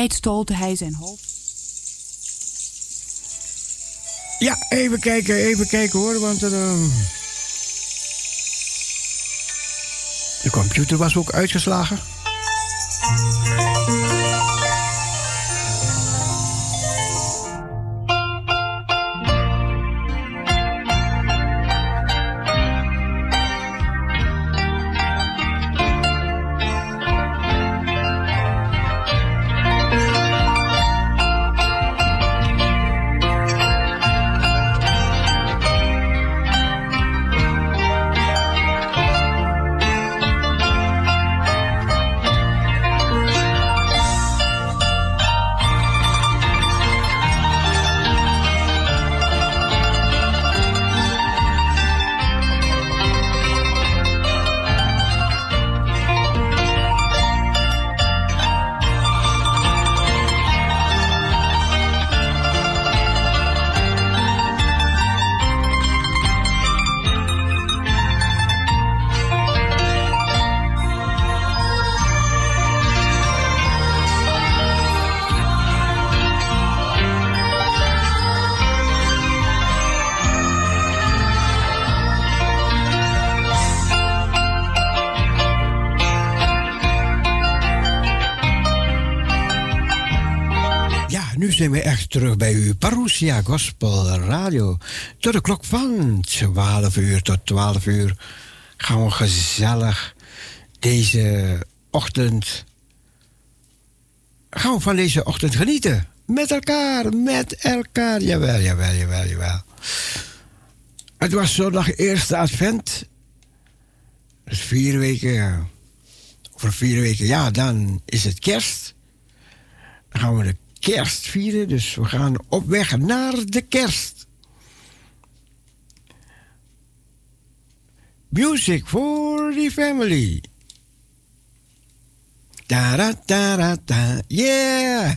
tijd hij zijn hoofd. Ja, even kijken, even kijken hoor, want uh, de computer was ook uitgeslagen. Parousia Gospel Radio. Tot de klok van 12 uur tot 12 uur gaan we gezellig deze ochtend. Gaan we van deze ochtend genieten. Met elkaar, met elkaar. Jawel, jawel, jawel, jawel. Het was zondag eerste advent. Dus vier weken. Over vier weken, ja, dan is het kerst. Dan gaan we de kerst vieren. Dus we gaan op weg naar de kerst. Music for the family. Da da da Yeah!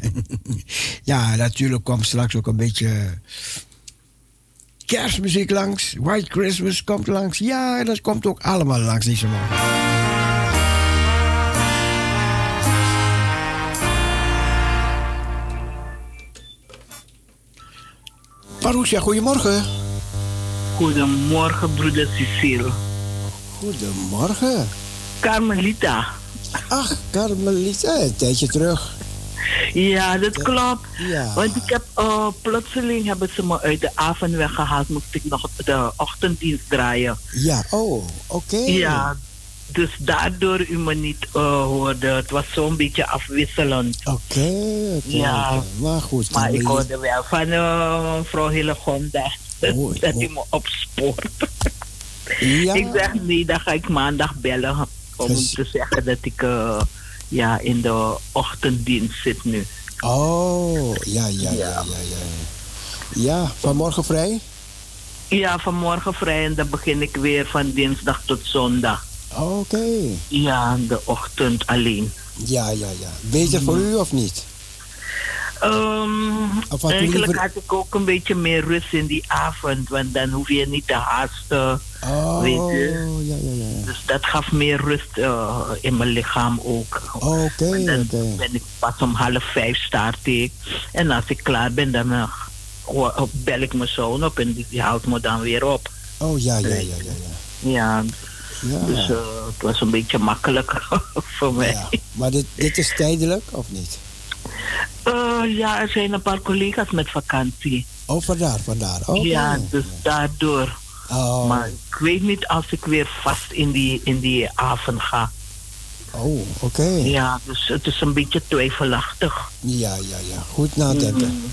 ja, natuurlijk komt straks ook een beetje kerstmuziek langs. White Christmas komt langs. Ja, dat komt ook allemaal langs deze morgen. Parousia, goedemorgen. Goedemorgen, broeder Cecile. Goedemorgen. Carmelita. Ach, Carmelita, een tijdje terug. Ja, dat klopt. Ja. Want ik heb uh, plotseling hebben ze me uit de avond weggehaald. Moest ik nog de ochtenddienst draaien. Ja, oh, oké. Ja, dus daardoor u me niet uh, hoorde. Het was zo'n beetje afwisselend. Oké, okay, ja. maar goed. Maar ik hoorde wel van uh, mevrouw Hillegonda oh, dat hij me opspoort. ja. ik zeg nee, dan ga ik maandag bellen om te zeggen dat ik uh, ja, in de ochtenddienst zit nu. Oh, ja, ja, ja, ja, ja. Ja, vanmorgen vrij? Ja, vanmorgen vrij en dan begin ik weer van dinsdag tot zondag. Oké. Ja, de ochtend alleen. Ja, ja, ja. Beter voor u of niet? Um, eigenlijk had ik ook een beetje meer rust in die avond, want dan hoef je niet te haasten. Oh, weet je. Ja, ja, ja. Dus dat gaf meer rust uh, in mijn lichaam ook. Oké, okay, dan ben ik pas om half vijf start ik. En als ik klaar ben, dan uh, bel ik mijn zoon op en die houdt me dan weer op. Oh ja, ja, ja, ja. Ja, ja ja. Dus uh, het was een beetje makkelijker voor mij. Ja. Maar dit, dit is tijdelijk of niet? Uh, ja, er zijn een paar collega's met vakantie. Oh, vandaar, vandaar. Okay. Ja, dus daardoor. Oh. Maar ik weet niet als ik weer vast in die, in die avond ga. Oh, oké. Ja, dus het is een beetje twijfelachtig. Ja, ja, ja. Goed nadenken. Mm.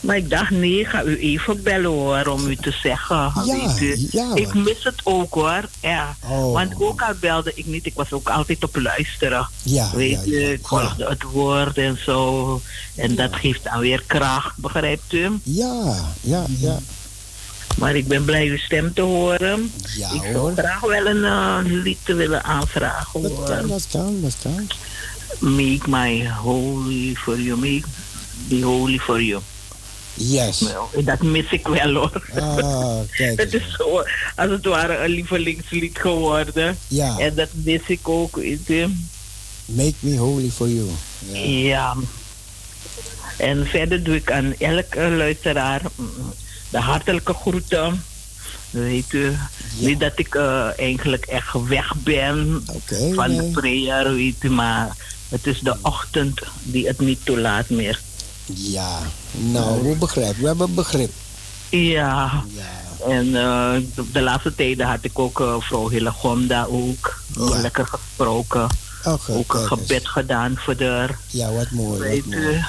Maar ik dacht, nee, ga u even bellen hoor, om u te zeggen. Ja, ja, ik mis het ook hoor. Ja. Oh. Want ook al belde ik niet, ik was ook altijd op luisteren. Ja, Weet je, ik volgde het woord en zo. En dat geeft dan weer kracht, begrijpt u? Ja, ja, ja. Maar ik ben blij uw stem te horen. Ja, ik zou graag wel een uh, lied te willen aanvragen. Dat kan, dat kan, dat kan. Make my holy for you, make be holy for you. Yes. Nou, dat mis ik wel hoor. Ah, kijk. het is zo, als het ware een lievelingslied geworden. Ja. En dat mis ik ook. Weet. Make me holy for you. Ja. ja. En verder doe ik aan elke luisteraar de hartelijke groeten. Weet u, niet dat ik uh, eigenlijk echt weg ben van de prayer, weet u, maar het is de ochtend die het niet toelaat meer. Ja, nou, we begrijpen. We hebben begrip. Ja. ja. En uh, de laatste tijden had ik ook uh, vrouw Hillegonda ook ja. lekker gesproken. Okay, ook een gebed gedaan voor haar. Ja, wat mooi. Weet wat mooi.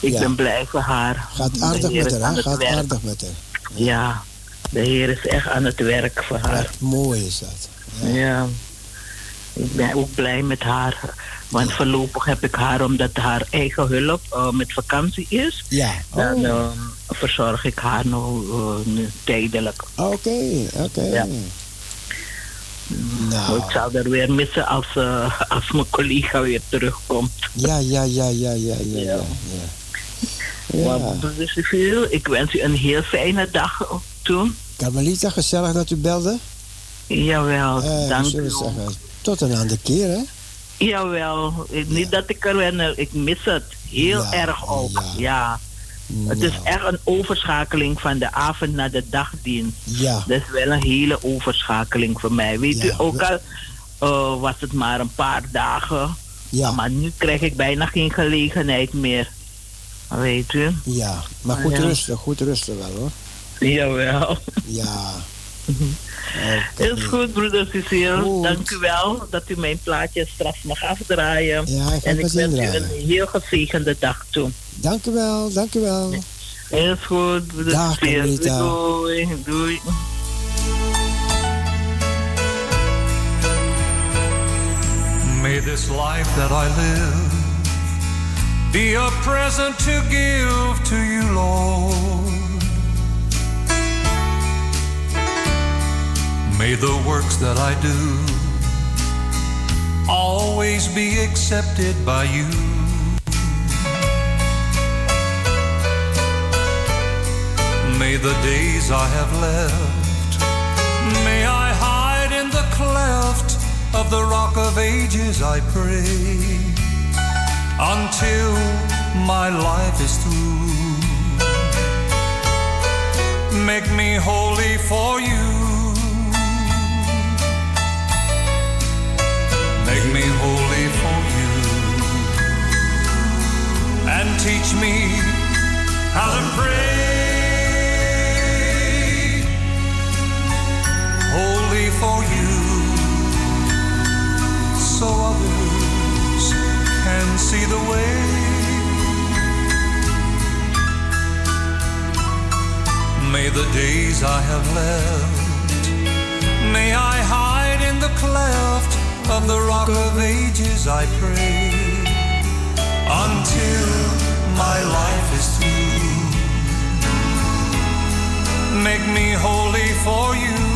ik ben blij voor haar. Gaat aardig met haar, hè? Gaat aardig met haar. Ja. de Heer is echt aan het werk voor haar. Wat mooi is dat. Ja. Ik ben ook blij met haar. Want voorlopig heb ik haar, omdat haar eigen hulp uh, met vakantie is. Ja. Dan uh, verzorg ik haar nog nu tijdelijk. Oké, oké. Ja. Nou. Ik zou er weer missen als, uh, als mijn collega weer terugkomt. Ja, ja, ja, ja, ja, ja. ja. ja. ja. Dus ik wens u een heel fijne dag toen. Carmelita, gezellig dat u belde. Jawel, dank u. Zeggen, tot een andere keer, hè? Jawel, niet dat ik er ben, ik mis het heel erg ook. Ja. Het is echt een overschakeling van de avond naar de dagdienst. Ja. Dat is wel een hele overschakeling voor mij. Weet u, ook al uh, was het maar een paar dagen. Ja. Maar nu krijg ik bijna geen gelegenheid meer. Weet u? Ja, maar goed rusten, goed rusten wel hoor. Jawel. Ja. Okay. Is goed, broeder Cecile. Dank u wel dat u mijn plaatje straks mag afdraaien. Ja, ik en ik wens u een heel gezegende dag toe. Dank u wel, dank u wel. Is goed, broeder Dag, Cecile. Doei, doei. May this life that I live be a present to give to you, Lord. May the works that I do always be accepted by you. May the days I have left, may I hide in the cleft of the rock of ages, I pray, until my life is through. Make me holy for you Make me holy for you and teach me how to pray. Holy for you so others can see the way. May the days I have left, may I hide in the cleft of the rock of ages, I pray, until my life is through. Make me holy for you.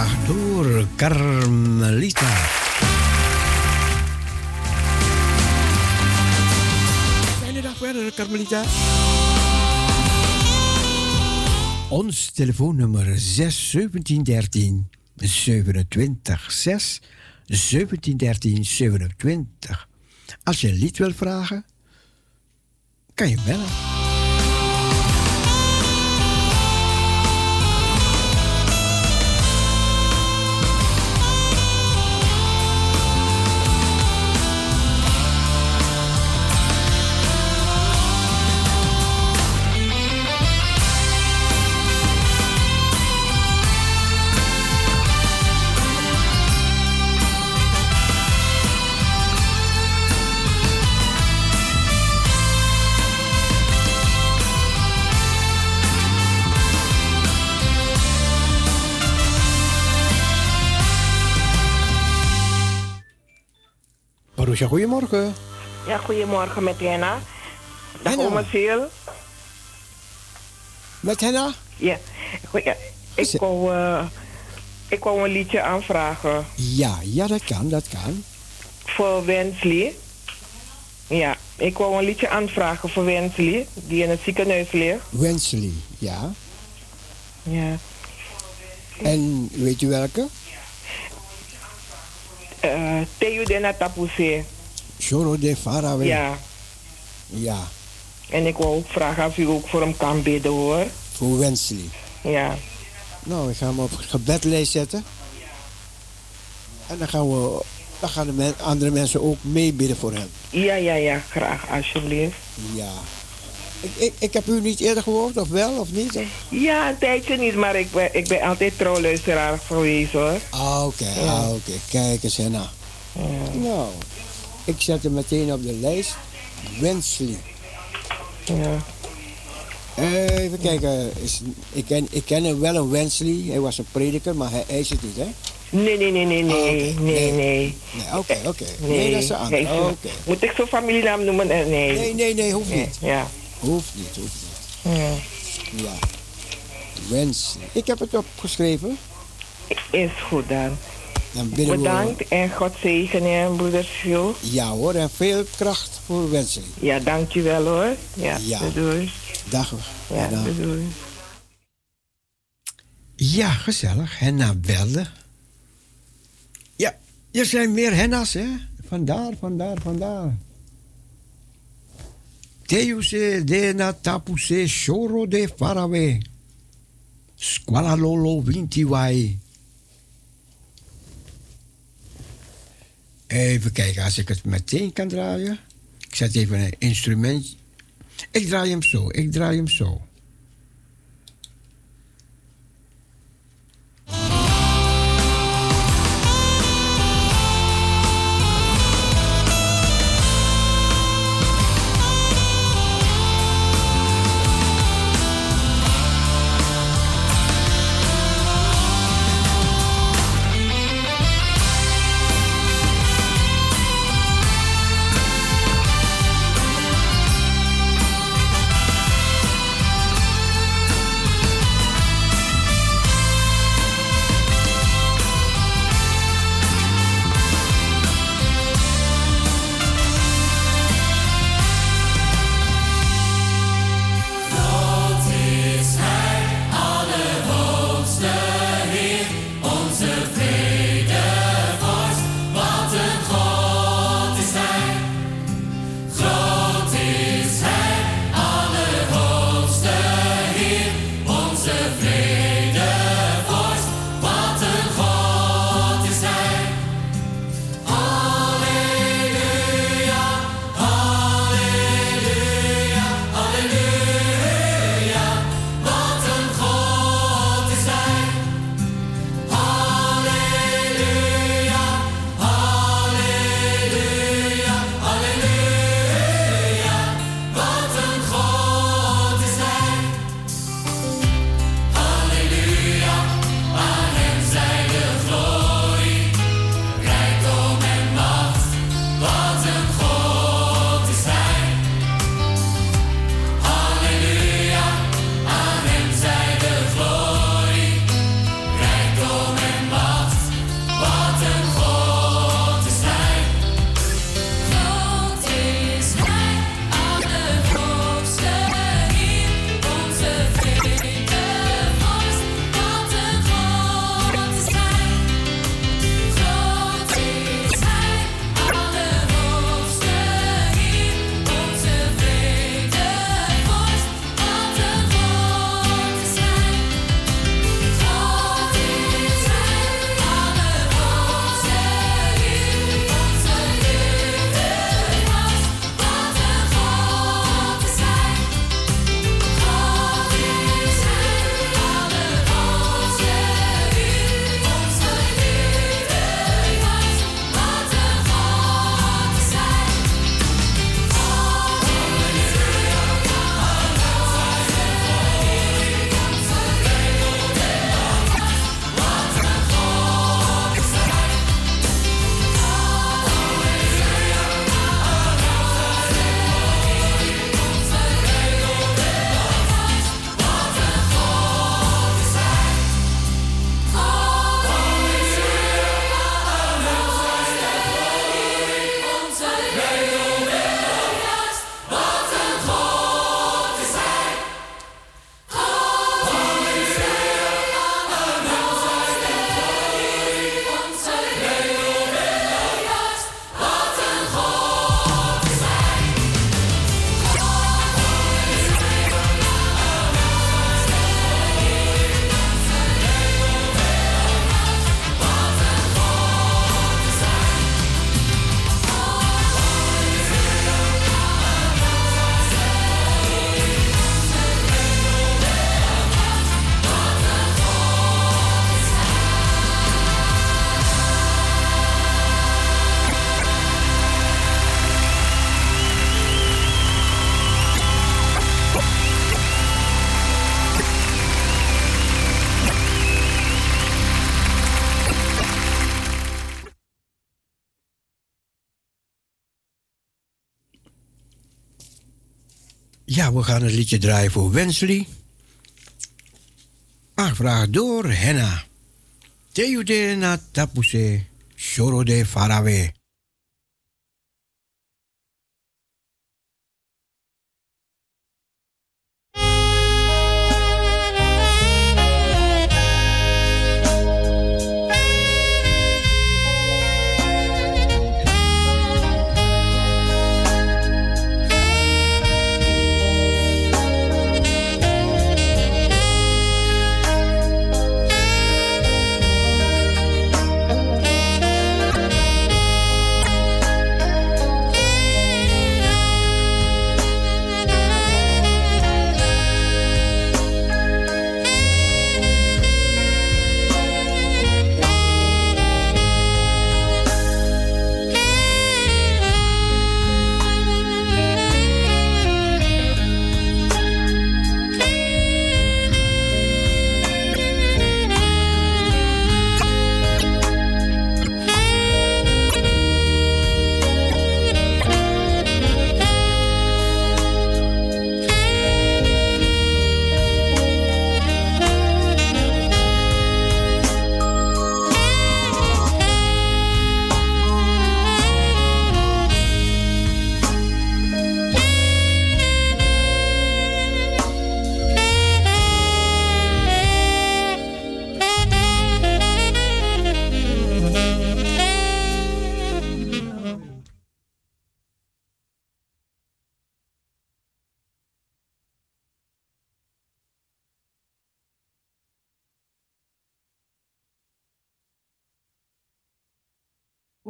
Aangebracht door Carmelita. Fijne dag verder, Carmelita. Ons telefoonnummer 6 17 13 27 6 1713 27. Als je een lied wil vragen, kan je bellen. Marusha, goedemorgen. Ja, goedemorgen met Henna. Dag oma Ziel. Met Henna? Ja. ja. Ik, wou, uh, ik wou een liedje aanvragen. Ja, ja, dat kan, dat kan. Voor Wensley. Ja, ik wou een liedje aanvragen voor Wensley, die in het ziekenhuis ligt. Wensley, ja. Ja. En weet u welke? Uh, Teo de Natapuse. Choro de Farawe. Ja. Ja. En ik wil ook vragen of u ook voor hem kan bidden hoor. Voor Wensley. Ja. Nou, ik ga hem op gebedlijst zetten. En dan gaan we dan gaan de men, andere mensen ook meebidden voor hem. Ja, ja, ja, graag, alsjeblieft. Ja. Ik, ik, ik heb u niet eerder gehoord, of wel, of niet? Ja, een tijdje niet, maar ik ben, ik ben altijd trouwluisteraar geweest hoor. Ah, oké, ah, oké. Kijk eens, Henna. Nou, ik zet hem meteen op de lijst. Wensley. Ja. Even kijken. Is, ik, ken, ik ken hem wel een Wensley. Hij was een prediker, maar hij, is het niet, hè? Nee, nee, nee, nee, nee, nee, nee. Nee, oké, oké. Nee, dat is een ander. Moet ik zo'n familienaam noemen? Nee. Nee, nee, nee, hoeft niet. Ja. Hoeft niet, hoeft niet. Ja. ja. Wens. Ik heb het opgeschreven. Is goed dan. dan Bedankt en God zegen je, broeder Sjoe. Ja hoor, en veel kracht voor wensen. Ja, dankjewel hoor. Ja, ja. doei. Dag. Ja, doei. Ja, gezellig. Henna belde. Ja, er zijn meer henna's, hè? Vandaar, vandaar, vandaar. Teuse de na tapuse choro de farawe. Squala lolo vinti wai. Even kijken, als ik het meteen kan draaien. Ik zet even een instrument. Ik draai hem zo, ik draai hem zo. Ja, we gaan het liedje draaien voor Wensley. Aangevraagd door Henna. Teude na tapuse, shoro de farawe.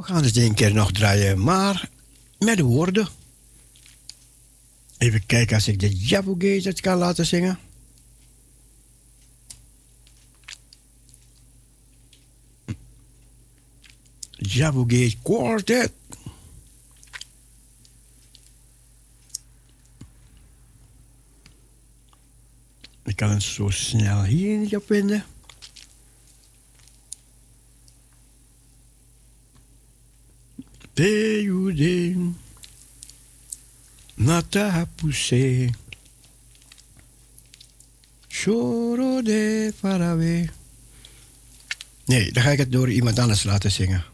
We gaan het één keer nog draaien, maar met de woorden. Even kijken als ik de Jabu het kan laten zingen. Jabu Gate Quartet. Ik kan het zo snel hier niet op vinden. Teude Nata Choro de Farawe. Nee, dan ga ik het door iemand anders laten zingen.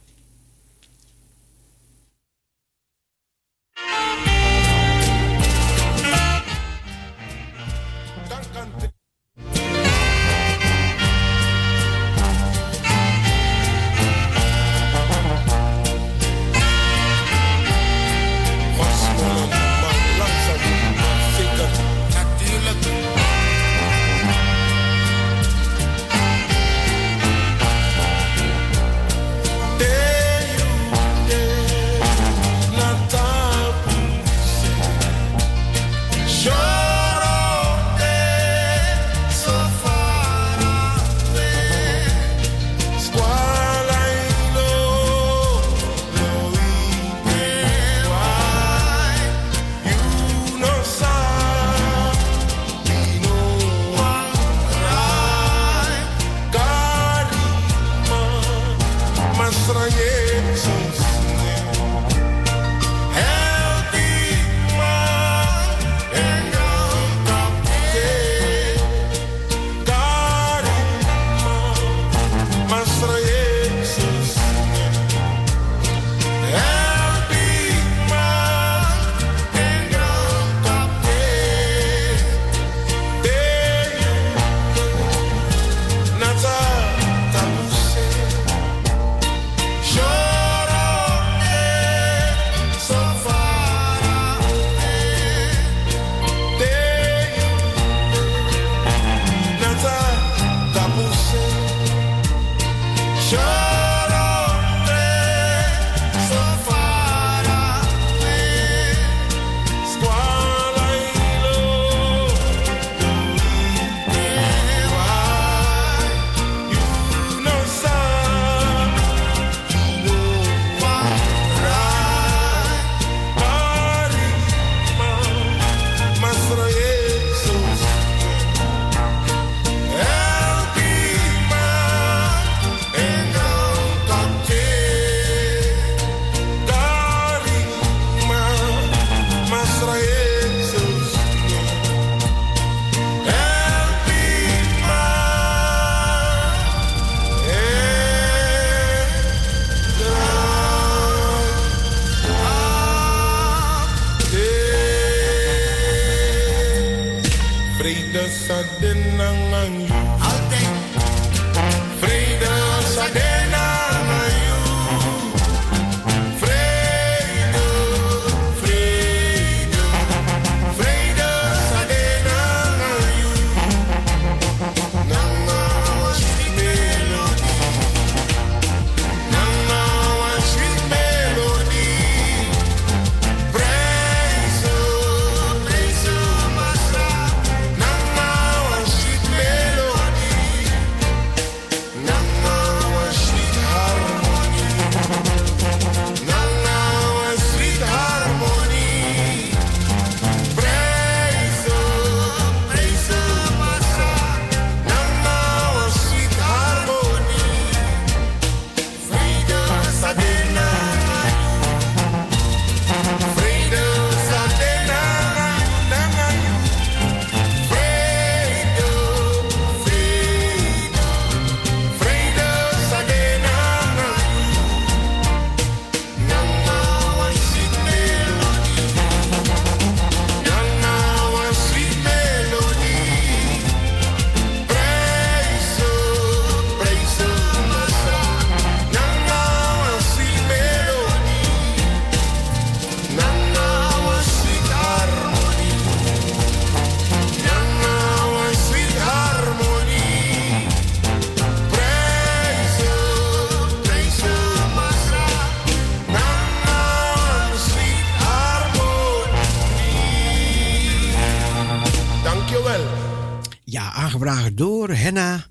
Aangevraagd door Henna,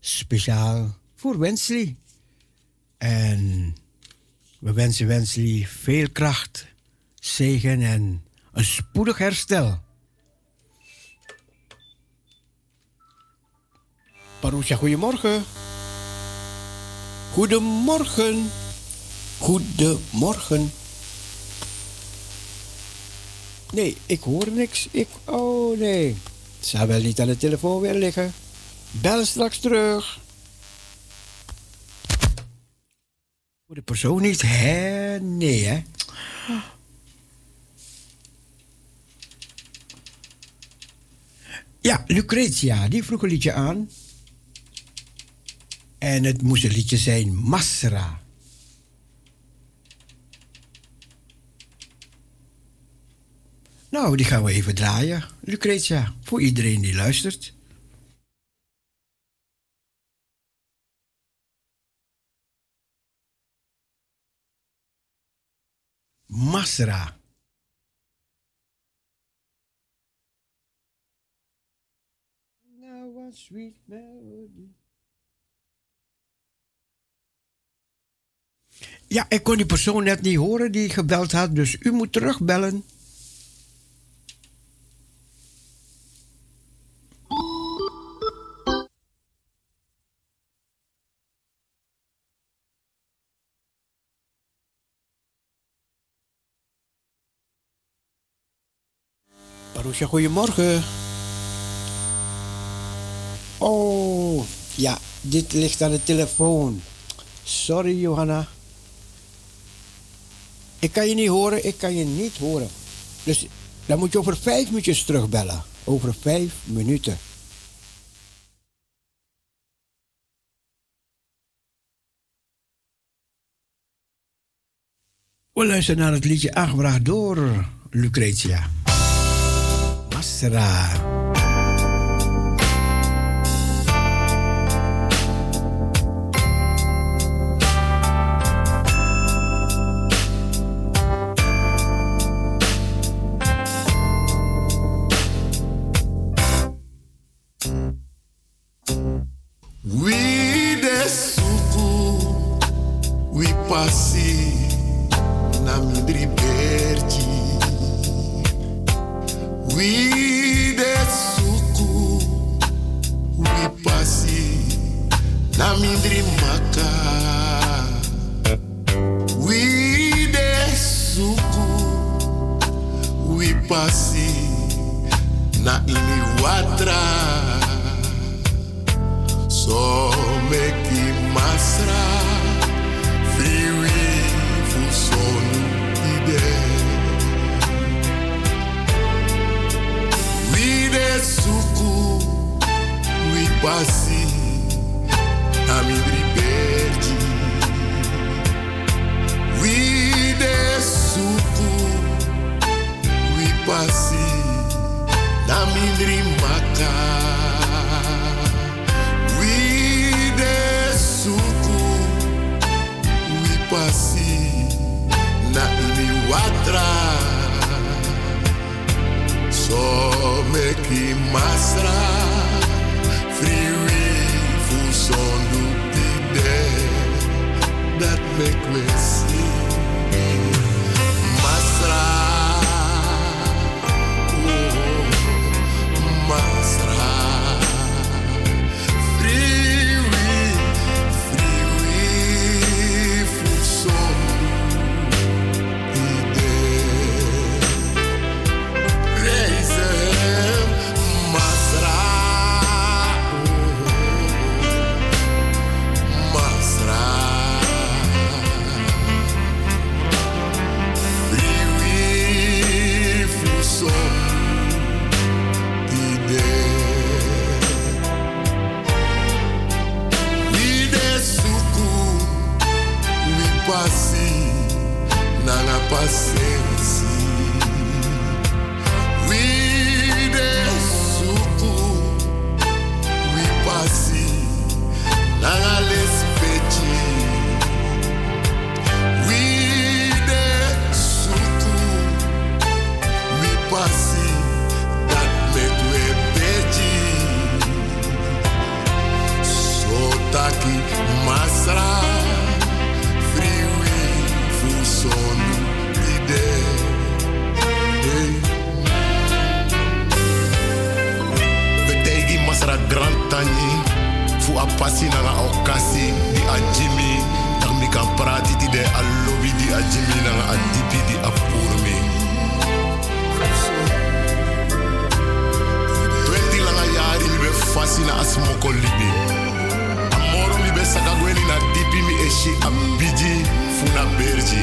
speciaal voor Wensley. En we wensen Wensley veel kracht, zegen en een spoedig herstel. Parousia, goedemorgen. Goedemorgen. Goedemorgen. Nee, ik hoor niks. Ik, oh nee. Zou wel niet aan de telefoon weer liggen. Bel straks terug. Voor de persoon niet, hè? Nee, hè? Ja, Lucretia, die vroeg een liedje aan. En het moest een liedje zijn Masra. Nou, die gaan we even draaien, Lucretia, voor iedereen die luistert. Masra. Now one sweet melody. Ja, ik kon die persoon net niet horen die gebeld had, dus u moet terugbellen. Goedemorgen. Oh, ja, dit ligt aan de telefoon. Sorry, Johanna. Ik kan je niet horen, ik kan je niet horen. Dus dan moet je over vijf minuutjes terugbellen. Over vijf minuten. We luisteren naar het liedje aangebracht door Lucretia. será? Suku, we passi na mi liberti. We suku, we pasi, na mindri maka. We suku, we pasi, na ini watra. So meki masra. de suku we pasi na midri beji we de suku we pasi na midri maka. We de suku pasi na imi watra. So veki masra friwi fusondu pide dat mekwesi Passing. Tani fu a pasi nanga okasi di a jimi tak mi kan prati ti de a lobi di a jimi nanga a dipi di a purmi Twenty langa yari mi be fasi na asmoko libi Amoro mi be sakagweni na dipi mi eshi a biji funa berji.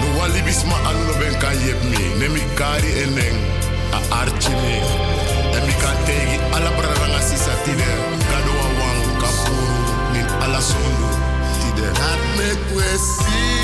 No wali bisma anu no ben kan yep mi Ne mi kari eneng a archi mi En mi kan tegi ala braranga sisa tide wang kapuru nin ala sondu tide. Make we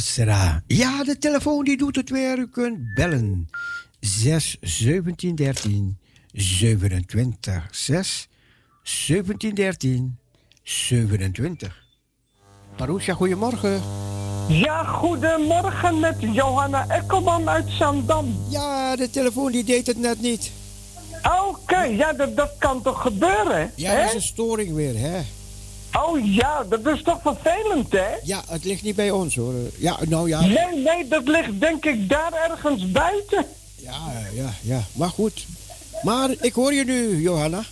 Masra. Ja, de telefoon die doet het weer. U kunt bellen. 6 17 13 27 6 17 13 27. Marusha, goedemorgen. Ja, goedemorgen met Johanna Ekkelman uit Zandam. Ja, de telefoon die deed het net niet. Oké, ja, dat, dat kan toch gebeuren, Ja, hè? dat is een storing weer, hè? Oh ja, dat is toch vervelend, hè? Ja, het ligt niet bij ons, hoor. Ja, nou ja. Nee, nee, dat ligt denk ik daar ergens buiten. Ja, ja, ja. Maar goed. Maar ik hoor je nu, Johanna.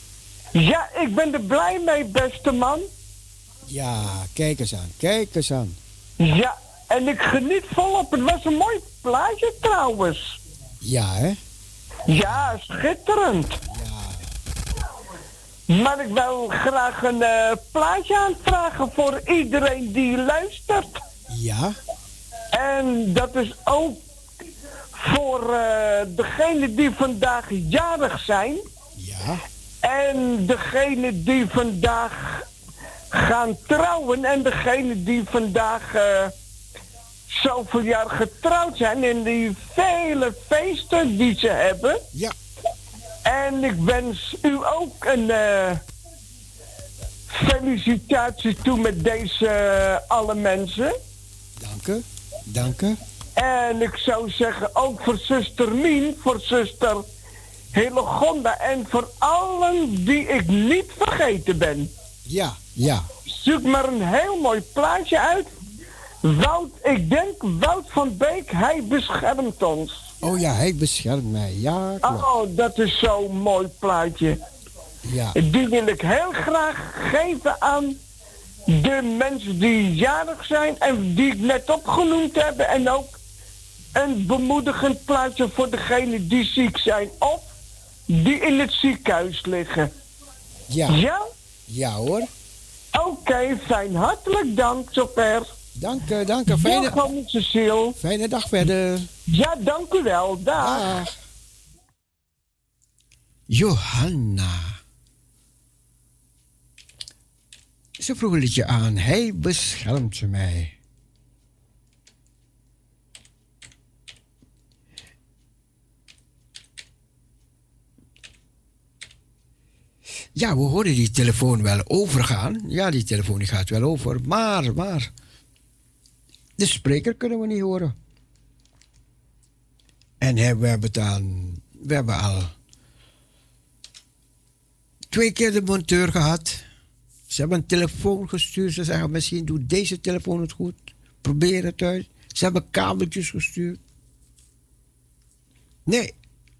Ja, ik ben er blij mee, beste man. Ja, kijk eens aan. Kijk eens aan. Ja, en ik geniet volop. Het was een mooi plaatje trouwens. Ja, hè? Ja, schitterend. Maar ik wil graag een eh, plaatje aanvragen voor iedereen die luistert. Ja. En dat is ook voor eh degenen die vandaag jarig zijn. Ja. En degenen die vandaag gaan trouwen. En degenen die vandaag eh, zoveel jaar getrouwd zijn. En die vele feesten die ze hebben. Ja. En ik wens u ook een eh, felicitatie toe met deze eh, alle mensen. Dank u. Dank u. En ik zou zeggen ook voor zuster Mien, voor zuster Hillegonda en voor allen die ik niet vergeten ben. Ja, ja. Zoek maar een heel mooi plaatje uit. Wout, ik denk Wout van Beek, hij beschermt ons. Oh ja, hij beschermt mij. Ja, klopt. Oh, dat is zo'n mooi plaatje. Ja. Die wil ik heel graag geven aan de mensen die jarig zijn en die ik net opgenoemd heb. En ook een bemoedigend plaatje voor degenen die ziek zijn of die in het ziekenhuis liggen. Ja. Ja? Ja hoor. Oké, fijn. Hartelijk dank, zover. Dank u, dank u. Fijne, Dag, Cecile. fijne dag verder. Ja, dank u wel. Dag. Dag. Johanna. Ze vroeg een liedje aan. Hij beschermt mij. Ja, we horen die telefoon wel overgaan. Ja, die telefoon die gaat wel over. Maar, maar. De spreker kunnen we niet horen. En we hebben, dan, we hebben al twee keer de monteur gehad. Ze hebben een telefoon gestuurd. Ze zeggen misschien doet deze telefoon het goed. Probeer het uit. Ze hebben kabeltjes gestuurd. Nee,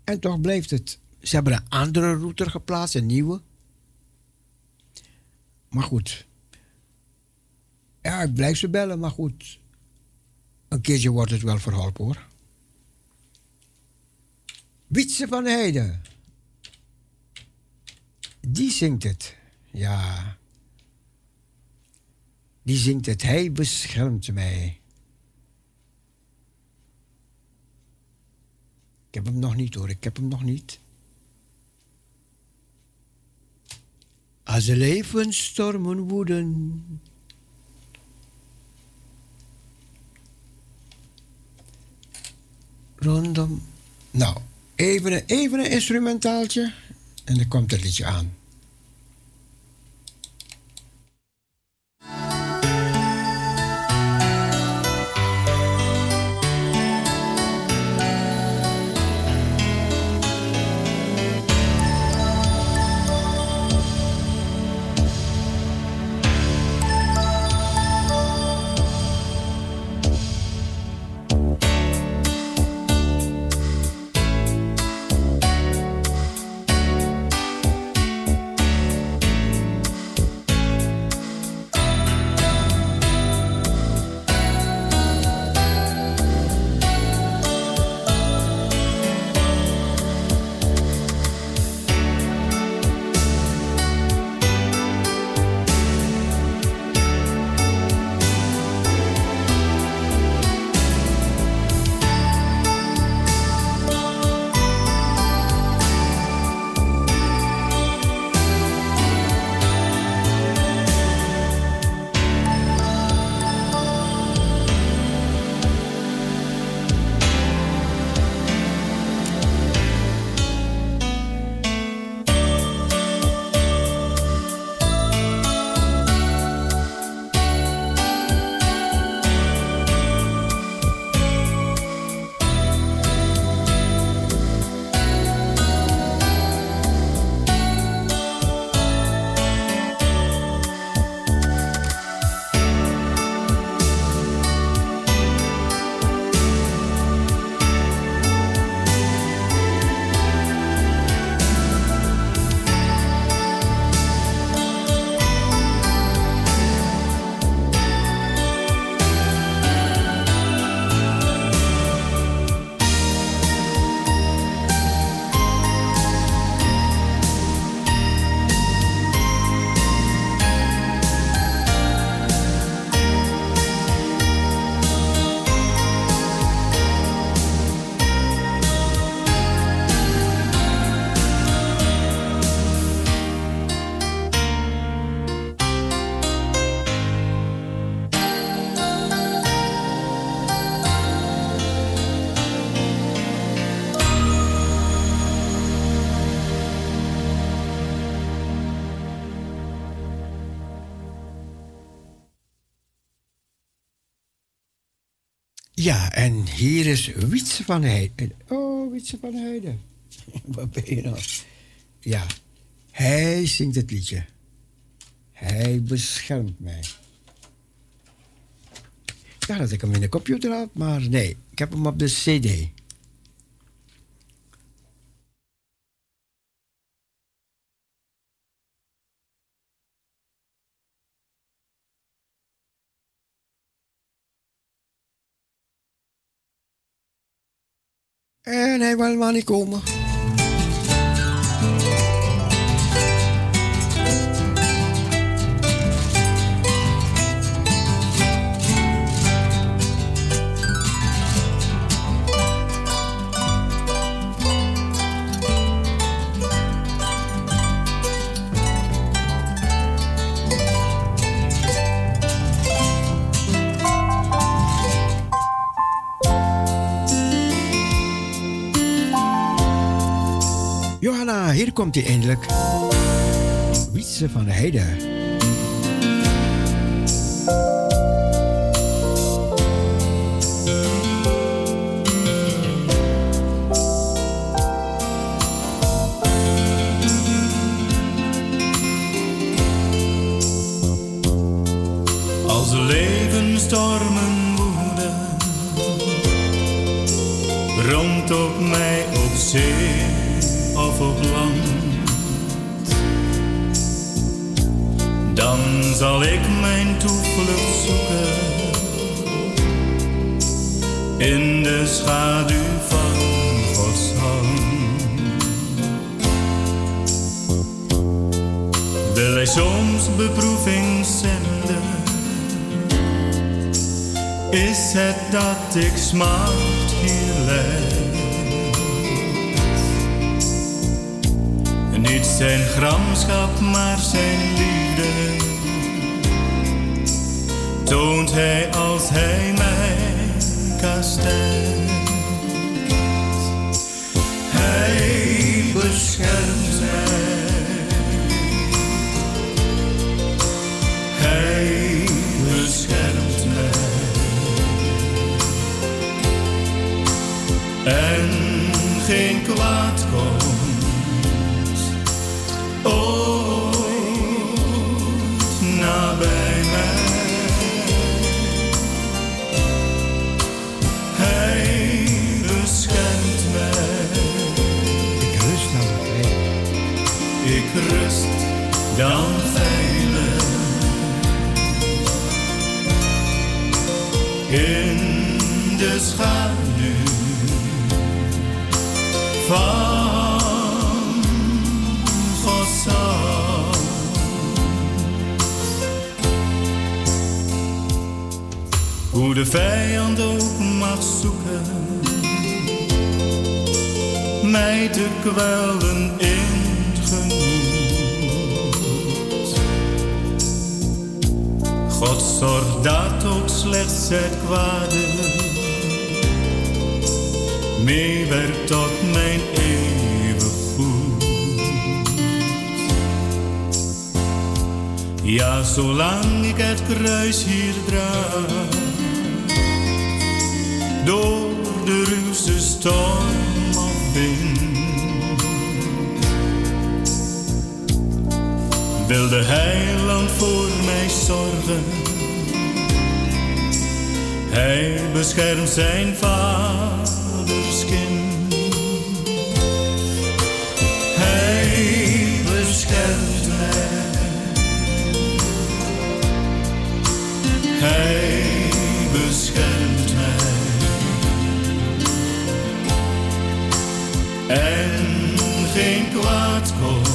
en toch blijft het. Ze hebben een andere router geplaatst, een nieuwe. Maar goed. Ja, ik blijf ze bellen, maar goed. Een keertje wordt het wel verholpen hoor. Wietse van Heide. Die zingt het. Ja. Die zingt het. Hij beschermt mij. Ik heb hem nog niet hoor. Ik heb hem nog niet. Als de levensstormen woeden. Rondom. Nou, even een, even een instrumentaaltje. En dan komt het liedje aan. Ja, en hier is Wietse van Heide. Oh, Wietse van Heide. Wat ben je nou? Ja, hij zingt het liedje. Hij beschermt mij. Ja, dat ik hem in de computer had, maar nee, ik heb hem op de CD. En hij wil maar niet komen. Komt hij eindelijk. Wietse van de Heide. Dat ik smacht hier leid? Niet zijn gramschap, maar zijn liefde toont hij als hij mij kastijdt. Hij beschermt dan veilig. In de schaduw van Gods hand. Hoe de vijand ook mag zoeken, mij te kwellen God zorgt dat ook slechts het kwade meewerkt tot mijn eeuwig goed. Ja, zolang ik het kruis hier draag, door de ruwste storm of wind, wil de heiland voor mij zorgen. Hij beschermt zijn vaders kind. Hij beschermt mij. Hij beschermt mij. En geen kwaad komt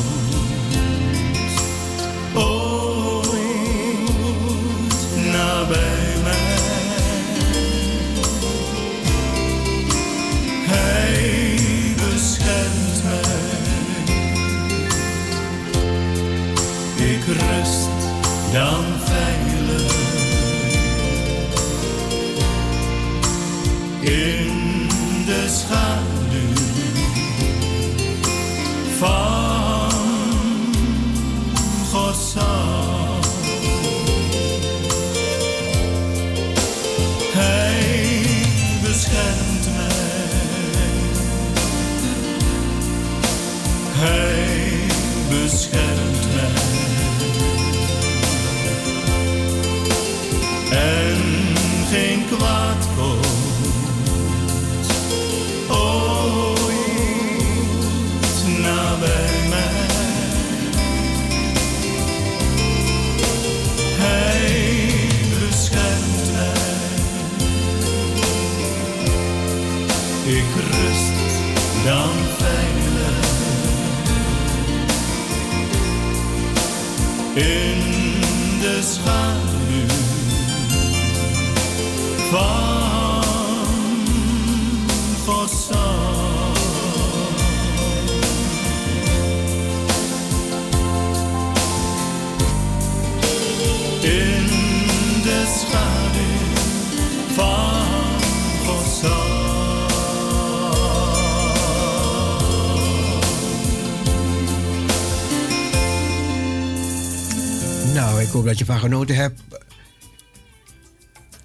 hoop dat je van genoten hebt.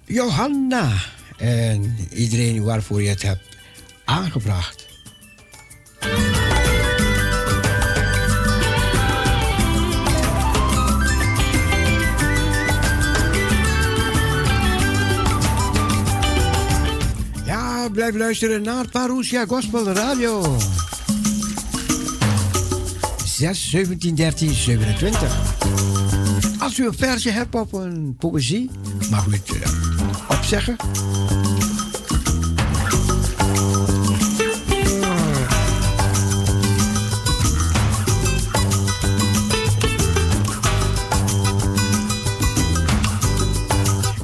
Johanna. En iedereen waarvoor je het hebt aangebracht. blijft luisteren naar Parousia Gospel Radio. 6, 17, 13, 27. Als u een versje hebt op een poëzie, mag u het uh, opzeggen.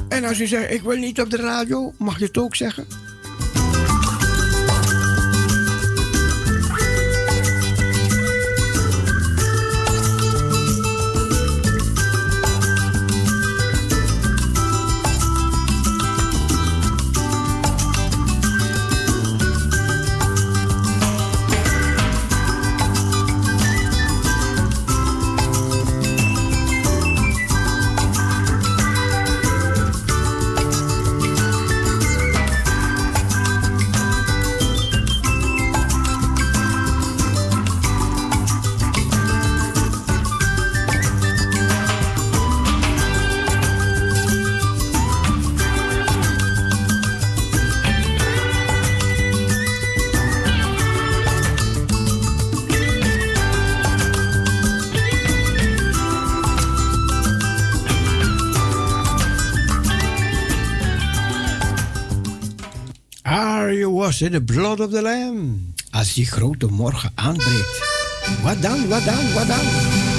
En als u zegt, ik wil niet op de radio, mag je het ook zeggen. Was in the blood of the lamb. Als die grote morgen aanbreekt. Wat dan, wat dan, wat dan?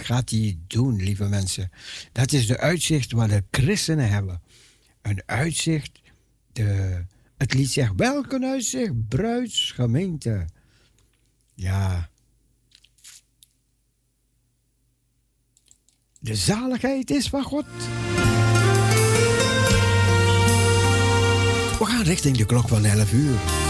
Gaat hij doen, lieve mensen. Dat is de uitzicht wat de christenen hebben. Een uitzicht, de, het lied zegt, welke uitzicht, bruidsgemeente. Ja. De zaligheid is van God. We gaan richting de klok van 11 uur.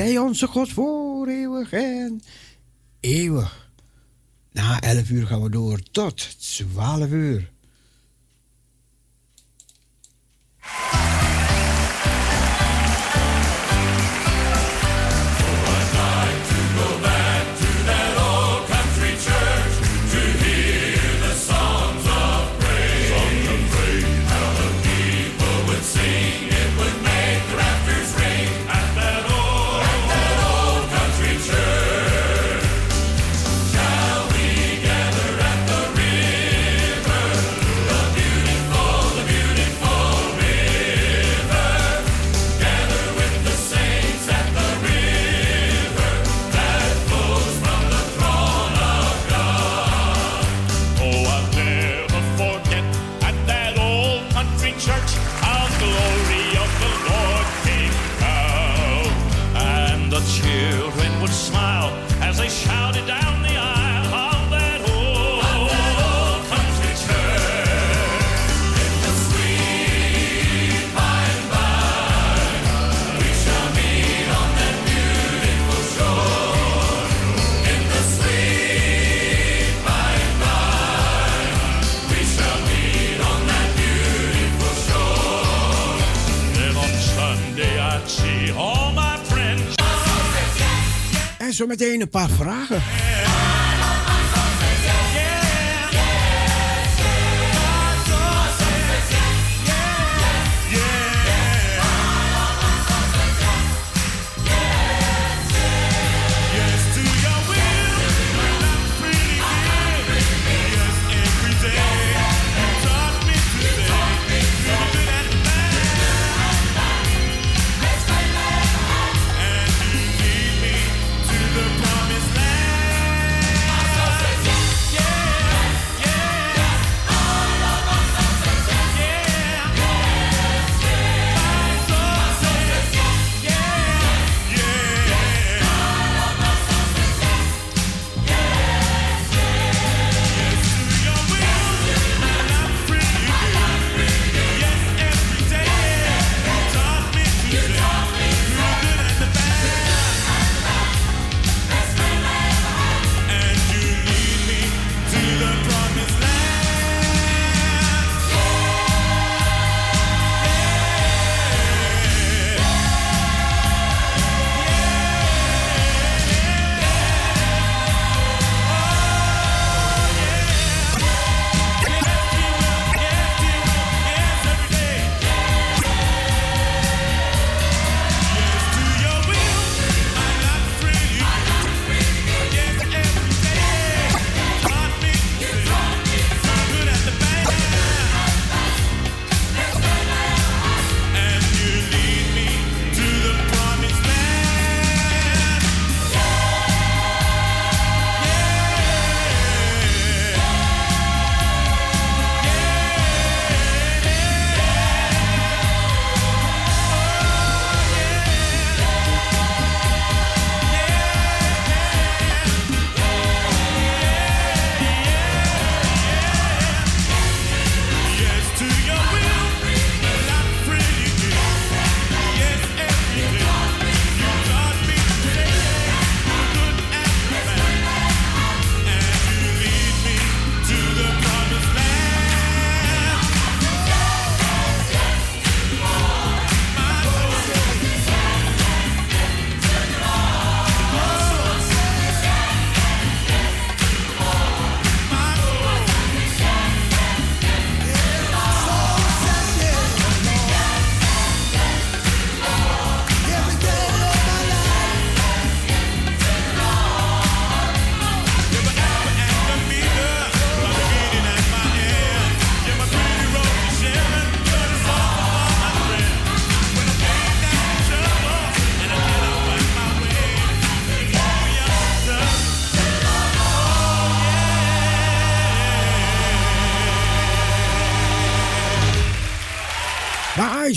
Zij onze God voor eeuwig en eeuwig. Na elf uur gaan we door tot twaalf uur. Zo meteen een paar vragen.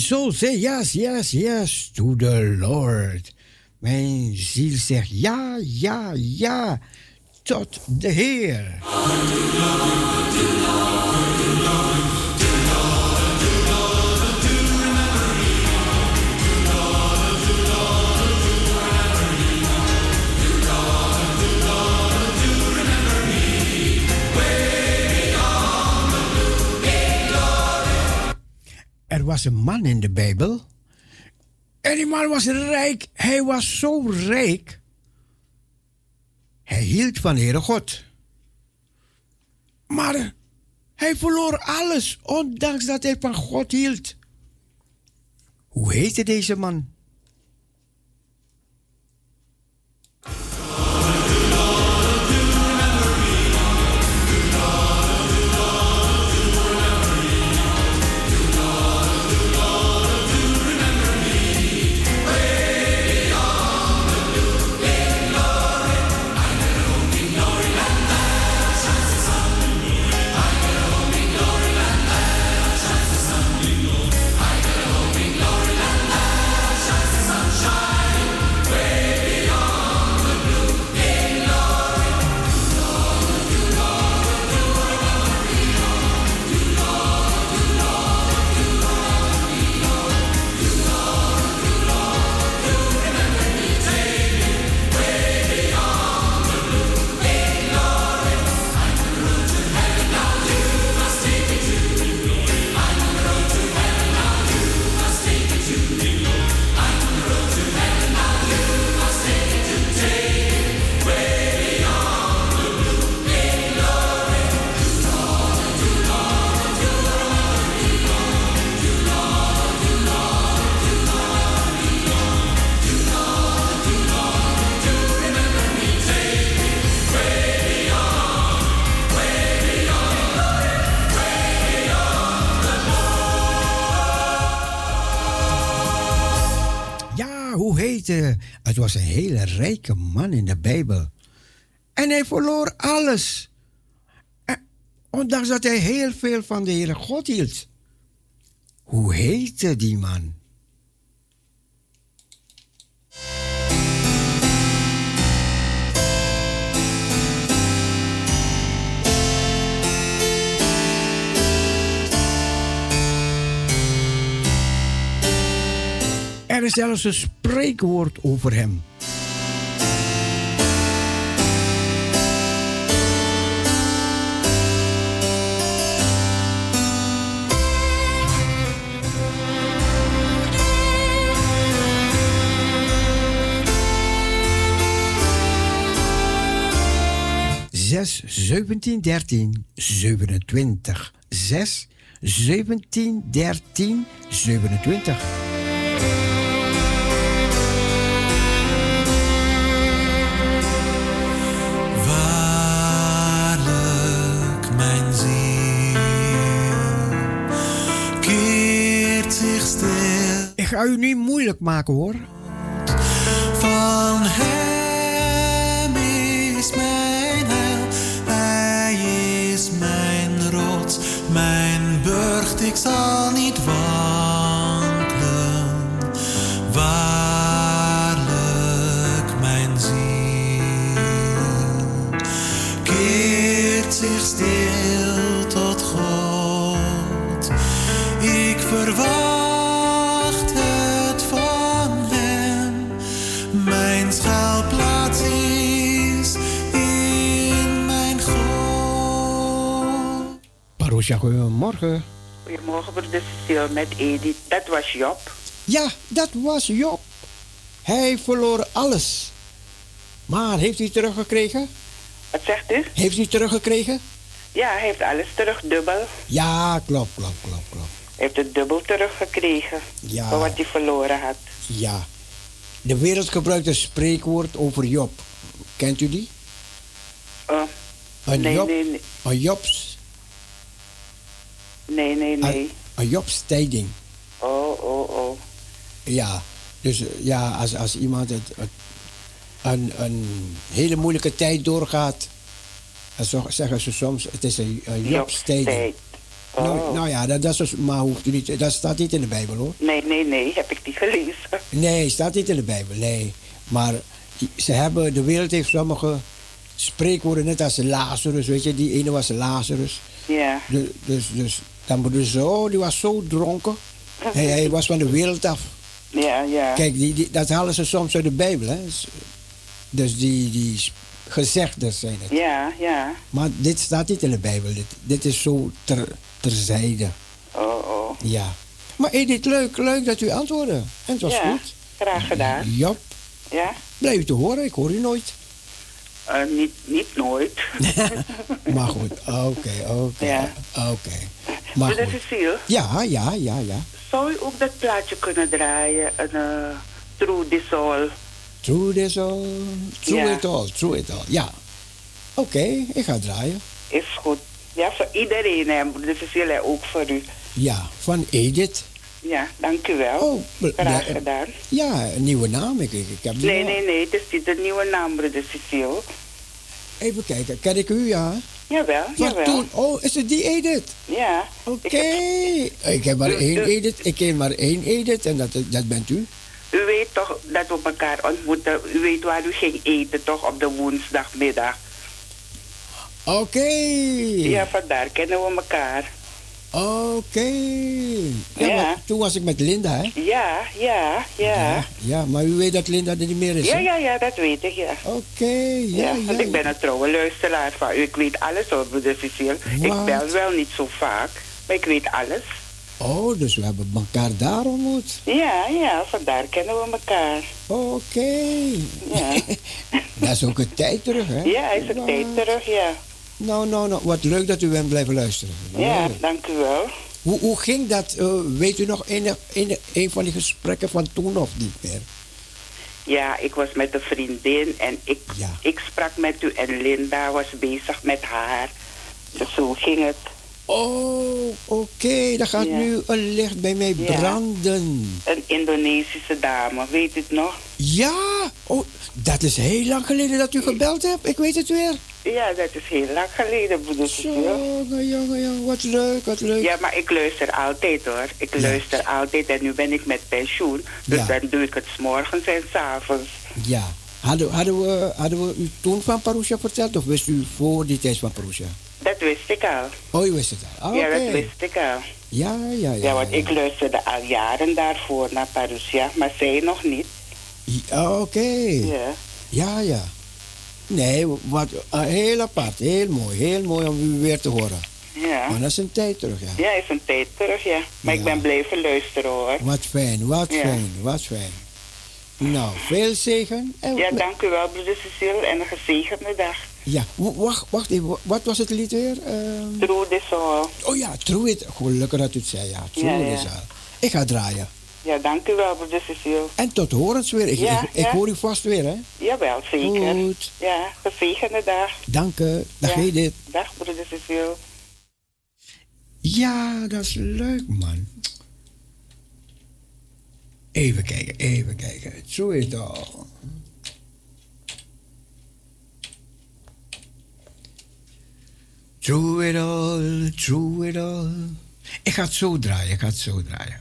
Soul say yes, yes, yes to the Lord. Mijn ziel zegt ja, ja, ja tot de Heer. Was een man in de Bijbel. En die man was rijk. Hij was zo rijk. Hij hield van Heere God. Maar hij verloor alles, ondanks dat hij van God hield. Hoe heette deze man? Het was een hele rijke man in de Bijbel. En hij verloor alles. ondanks dat hij heel veel van de Heere God hield. Hoe heette die man? Er is zelfs een spreekwoord over hem. Zes, zeventien, dertien, zevenentwintig. Zes, zeventien, dertien, zevenentwintig. Ga u niet moeilijk maken hoor. Van hem is mijn heil, hij is mijn rots, mijn burcht, ik zal niet wankelen. Waarlijk, mijn ziel keert zich stil tot God. Ik verwacht. Roosja, goedemorgen. Goedemorgen, broeder Cecile met Edith. Dat was Job. Ja, dat was Job. Hij verloor alles. Maar heeft hij teruggekregen? Wat zegt u? Heeft hij teruggekregen? Ja, hij heeft alles terug, dubbel. Ja, klopt, klopt, klopt, klopt. Hij heeft het dubbel teruggekregen. Ja. Voor wat hij verloren had. Ja. De wereld gebruikt een spreekwoord over Job. Kent u die? Uh, een nee, Job, nee, nee. Een Jobs Nee, nee, nee. Een Jobstijding. Oh, oh, oh. Ja, dus eh, ja, als, als iemand het, een, een hele moeilijke tijd doorgaat, dan zeggen ze soms, het is een, een Jobstijding. Nou, Oh. nou ja, dat, dat is, maar hoeft u niet, dat staat niet in de Bijbel hoor. Nee, nee, nee, heb ik niet gelezen. Nee, staat niet in de Bijbel, nee. Maar ze hebben, de wereld heeft sommige spreekwoorden, net als Lazarus, weet je, die ene was Lazarus. Ja. De- dus, dus dan moeten ze, oh, die was zo dronken. Hij, hij was van de wereld af. Ja, ja. Kijk, die, die, dat halen ze soms uit de Bijbel, hè. Dus die, die gezegden zijn het. Ja, ja. Maar dit staat niet in de Bijbel. Dit, dit is zo ter, terzijde. Oh, oh. Ja. Maar Edith, leuk, leuk dat u antwoordde. En het was ja, goed. graag gedaan. Jop. Ja? Blijf u te horen, ik hoor u nooit. Eh, niet, niet nooit. Maar goed, oké, oké. Ja. Oké. Maar Ja, ja, ja, ja. zou u ook dat plaatje kunnen draaien? Een uh, True This All. True this all, Ja. it all, true it all. Ja. Oké, ik ga draaien. Is goed. Ja, voor iedereen, hè, Cecile, en ook voor u. Ja, van Edith. Ja, dank u wel. Oh, Graag be- gedaan. Ja, een nieuwe naam. Ik, ik, heb Nee, wel- nee, nee, het is niet de nieuwe naam, broeder Cecile. Even kijken, ken ik u, ja? Jawel, Van jawel. toen, oh, is het die Edith? Ja. Oké. Ik heb maar één Edith. Ik ken maar één Edith en dat, dat bent u. U weet toch dat we elkaar ontmoeten. U weet waar u ging eten, toch, op de woensdagmiddag. Oké. Ja, vandaar kennen we elkaar. Oké. Ja, Ja. maar toen was ik met Linda, hè? Ja, ja, ja. Ja, maar u weet dat Linda er niet meer is, Ja, hè? ja, ja, dat weet ik, ja. Oké, ja, Ja, ja. want ik ben een trouwe luisteraar van u. Ik weet alles over broeder Cecile. Ik bel wel niet zo vaak, maar ik weet alles. Oh, dus we hebben elkaar daar ontmoet. Ja, ja, vandaar kennen we elkaar. Oké. Ja, Dat is ook een tijd terug, hè? ja is een tijd terug, ja. Nou, nou, nou, wat leuk dat u bent blijven luisteren. Ja, dank u wel. Hoe, hoe ging dat? eh, weet u nog een, van die gesprekken van toen of niet meer? Ja, ik was met een vriendin en ik, Ja. ik sprak met u en Linda was bezig met haar. Dus zo ging het. Oh, oké. Dan gaat Ja. nu een licht bij mij Ja. branden. Een Indonesische dame, weet u het nog? Ja! Oh, dat is heel lang geleden dat u gebeld hebt. Ik weet het weer. Ja, dat is heel lang geleden, Cecile. Jongen, jongen, jongen. Wat leuk, wat leuk. Ja, maar ik luister altijd hoor. Ik luister altijd en nu ben ik met pensioen. Dus dan doe ik het 's morgens en 's avonds. Ja. Hadden, hadden, we, hadden we u toen van Parousia verteld of wist u voor die tijd van Parousia? Dat wist ik al. Oh, u wist het al. Ja, dat wist ik al. Ja, ja, ja. Ja, want ik luisterde al jaren daarvoor naar Parousia, maar zij nog niet. Ja, Oké. Ja. Ja, ja. Nee, wat, ah, heel apart. Heel mooi. Heel mooi om u weer te horen. Ja. Maar dat is een tijd terug, ja. Ja, is een tijd terug, ja. Maar Ja. ik ben blijven luisteren hoor. Wat fijn, wat Ja. fijn, wat fijn. Nou, veel zegen. En Ja, dank u wel, broeder Cecile, en een gezegende dag. Ja, wacht, wacht even. wa- Wat was het lied weer? Ehm, True this all. oh ja, True It. Gelukkig dat u het zei, ja. True Ja. Ik ga draaien. Ja, dank u wel, broeder Cecile. En tot horens weer. Ik, Ja, ik, hoor u vast weer, hè? Jawel, zeker. Goed. Ja, gezegende dag. Dank u. Dag. Edith. Dag, broeder Cecile. Ja, dat is leuk, man. Even kijken, even kijken. True It All. True it all, true it all. Ik ga het zo draaien, ik ga het zo draaien.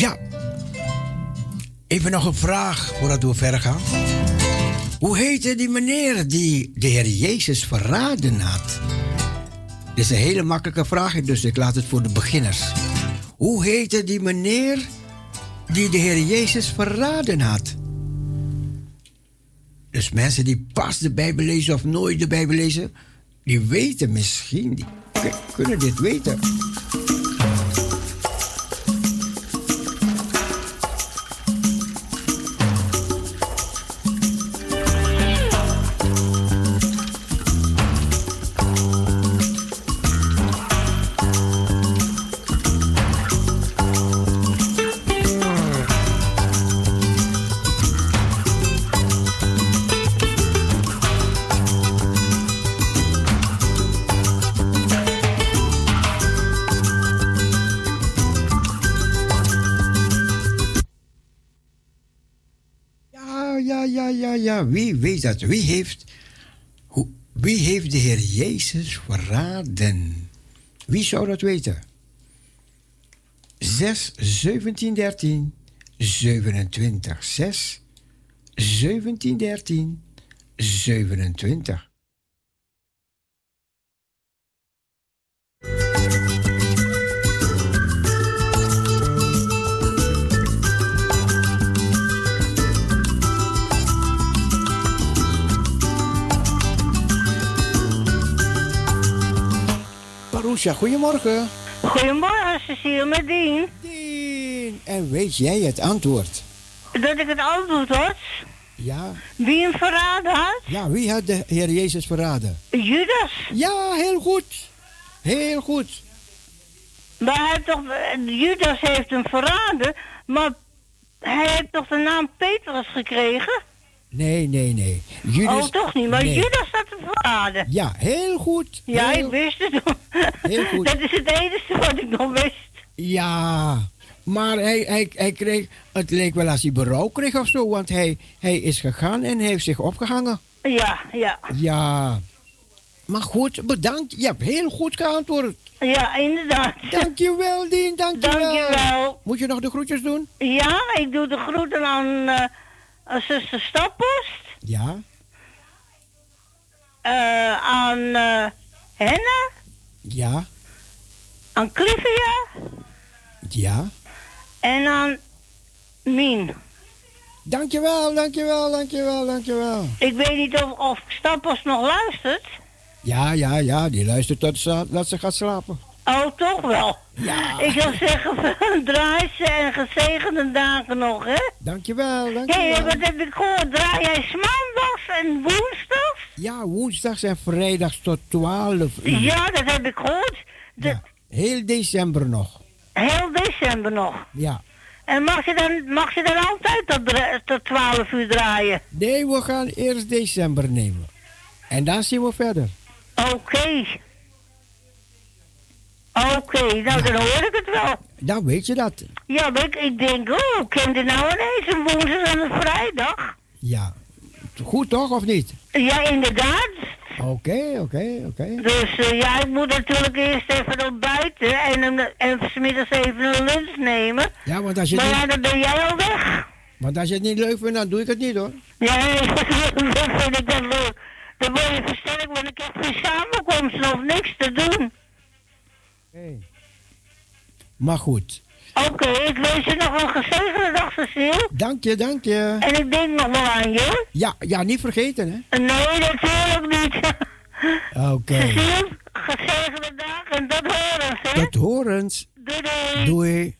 Ja. Even nog een vraag voordat we verder gaan. Hoe heette die meneer die de Heer Jezus verraden had? Dit is een hele makkelijke vraag, dus ik laat het voor de beginners. Hoe heette die meneer die de Heer Jezus verraden had? Dus mensen die pas de Bijbel lezen of nooit de Bijbel lezen, die weten misschien, die kunnen dit weten. Dat? Wie heeft, wie heeft de Heer Jezus verraden? Wie zou dat weten? 6, 17, 13, 27. 6, 17, 13, 27. Roesja, goedemorgen. Goedemorgen, Cecile met Dien. Dien. En weet jij het antwoord? Dat ik het antwoord had? Ja. Wie hem verraden had? Ja, wie had de Heer Jezus verraden? Judas. Ja, heel goed. Heel goed. Maar hij toch, Judas heeft hem verraden, maar hij heeft toch de naam Petrus gekregen? Nee, nee, nee. Judas, oh, toch niet, maar nee. Judas staat te. Ja, heel goed. Ja, ik wist het. Heel goed. Dat is het enige wat ik nog wist. Ja, maar hij, hij, hij kreeg, het leek wel als hij berouw kreeg of zo, want hij, hij is gegaan en heeft zich opgehangen. Ja, ja. Ja. Maar goed, bedankt. Je hebt heel goed geantwoord. Ja, inderdaad. Dankjewel, Dien. Dankjewel. Dankjewel. Moet je nog de groetjes doen? Ja, ik doe de groeten aan... Uh, aan zuster Stappost. Ja. Uh, aan uh, Henna. Ja. Aan Clivia. Ja. En aan Mien. Dankjewel, dankjewel, dankjewel, dankjewel. Ik weet niet of, of Stappost nog luistert. Ja, ja, ja, die luistert tot ze, dat ze gaat slapen. Oh, toch wel. Ja. Ik zou zeggen, draai ze en gezegende dagen nog, hè? Dankjewel, dankjewel. Hé, hey, wat heb ik gehoord? Draai jij maandags en woensdags? Ja, woensdags en vrijdags tot 12 uur. Ja, dat heb ik gehoord. Ja, heel december nog. Heel december nog? Ja. En mag je dan, mag je dan altijd tot, tot 12 uur draaien? Nee, we gaan eerst december nemen. En dan zien we verder. Oké. Oké, nou dan hoor ik het wel. Dan weet je dat. Ja, maar ik, ik denk, oh, ken nou ineens een woensdag en een vrijdag? Ja, goed toch, of niet? Ja, inderdaad. Oké, oké, oké. Dus uh, ja, ik moet natuurlijk eerst even ontbijten en, en smiddags even een lunch nemen. Ja, want als je maar ja, dan ben jij al weg. Want als je het niet leuk vindt, dan doe ik het niet hoor. Ja, dat vind ik dan leuk. Dan word je versterkt, want ik heb geen samenkomst of niks te doen. Hey. Maar goed. Oké, ik wens je nog een gezegende dag, Cecile. Dank je, dank je. En ik denk nog wel aan je. Ja, ja, niet vergeten, hè? Nee, natuurlijk niet. Oké. Okay. Cecile, gezegende dag en tot horens, hè? Tot horens. Doei, doei. Doei.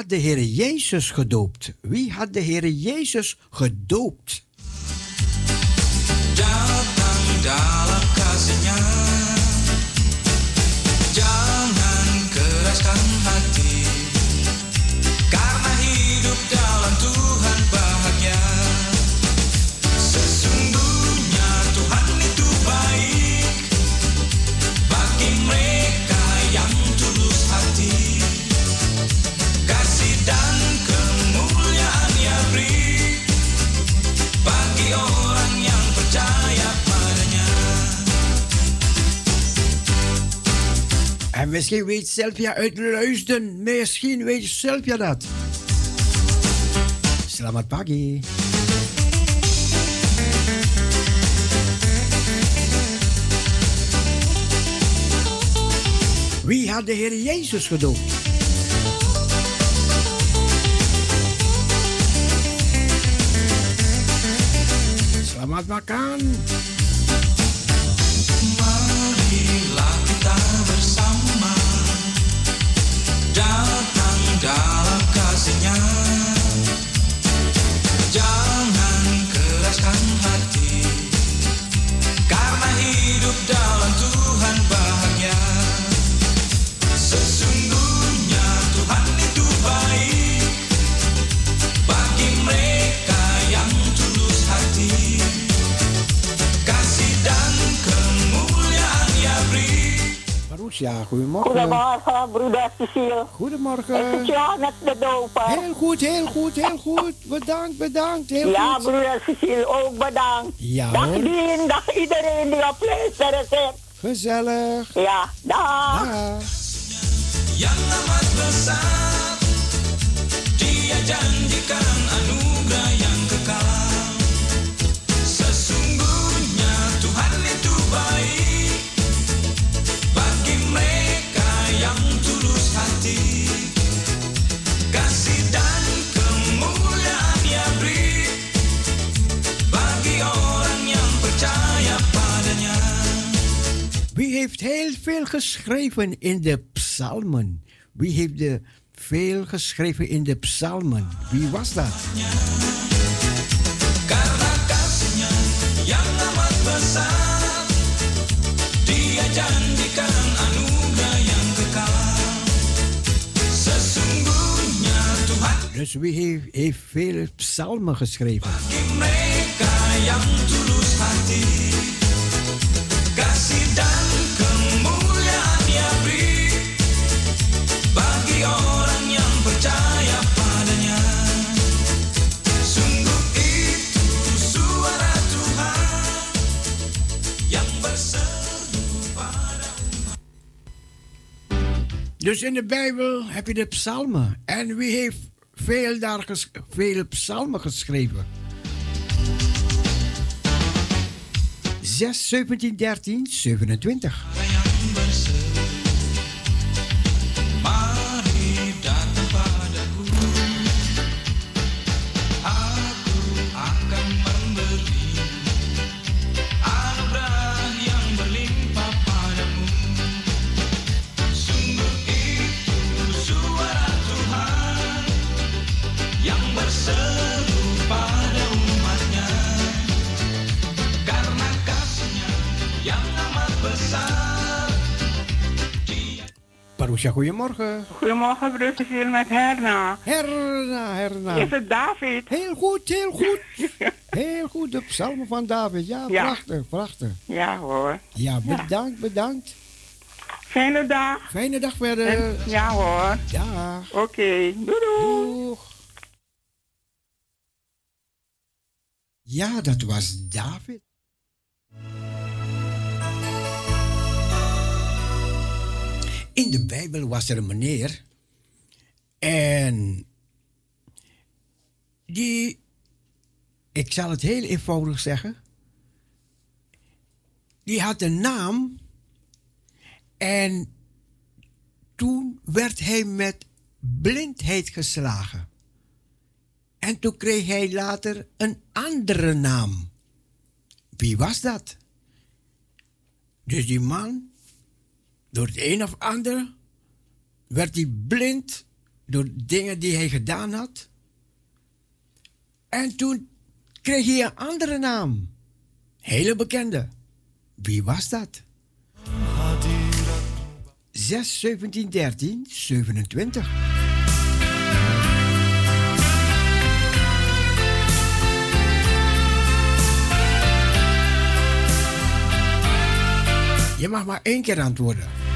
Had de Heer Jezus gedoopt? Wie had de Heer Jezus gedoopt? En misschien weet Sylvia uit Luisden. Misschien weet Sylvia dat. Selamat pagi. Wie had de Heer Jezus gedoopt? Selamat makan. Dalam kasihnya. Jangan keraskan hati, karena hidup dalam Tuhan Marusha, goedemorgen. Goedemorgen, broeder Cecile. Goedemorgen. Is het jou met de doper? Heel goed, heel goed, heel goed. Bedankt, bedankt. Heel ja, goed. broeder Cecile, ook bedankt. Ja, dag hoor. Dien, dag iedereen die op luisteren zit. Gezellig. Ja, dag. Dag. Veel geschreven in de psalmen? Wie heeft veel geschreven in de psalmen? Wie was dat? Dus wie heeft, veel psalmen geschreven? yang hati Dus in de Bijbel heb je de psalmen. En wie heeft veel, daar veel psalmen geschreven? 6, 17, 13, 27. Goedemorgen. Goedemorgen, broer Cecile met Herna. Herna, Herna. Is het David? Heel goed, heel goed. Heel goed, de psalmen van David. Ja, Ja. prachtig, prachtig. Ja hoor. Ja, bedankt, bedankt. Fijne dag. Fijne dag verder. En- ja hoor. Dag. Oké, doei doei. Ja, dat was David. In de Bijbel was er een meneer. En die, ik zal het heel eenvoudig zeggen. Die had een naam. En toen werd hij met blindheid geslagen. En toen kreeg hij later een andere naam. Wie was dat? Dus die man, door het een of ander, werd hij blind door dingen die hij gedaan had. En toen kreeg hij een andere naam. Hele bekende. Wie was dat? 6, 17, 13, 27. Je mag maar één keer antwoorden.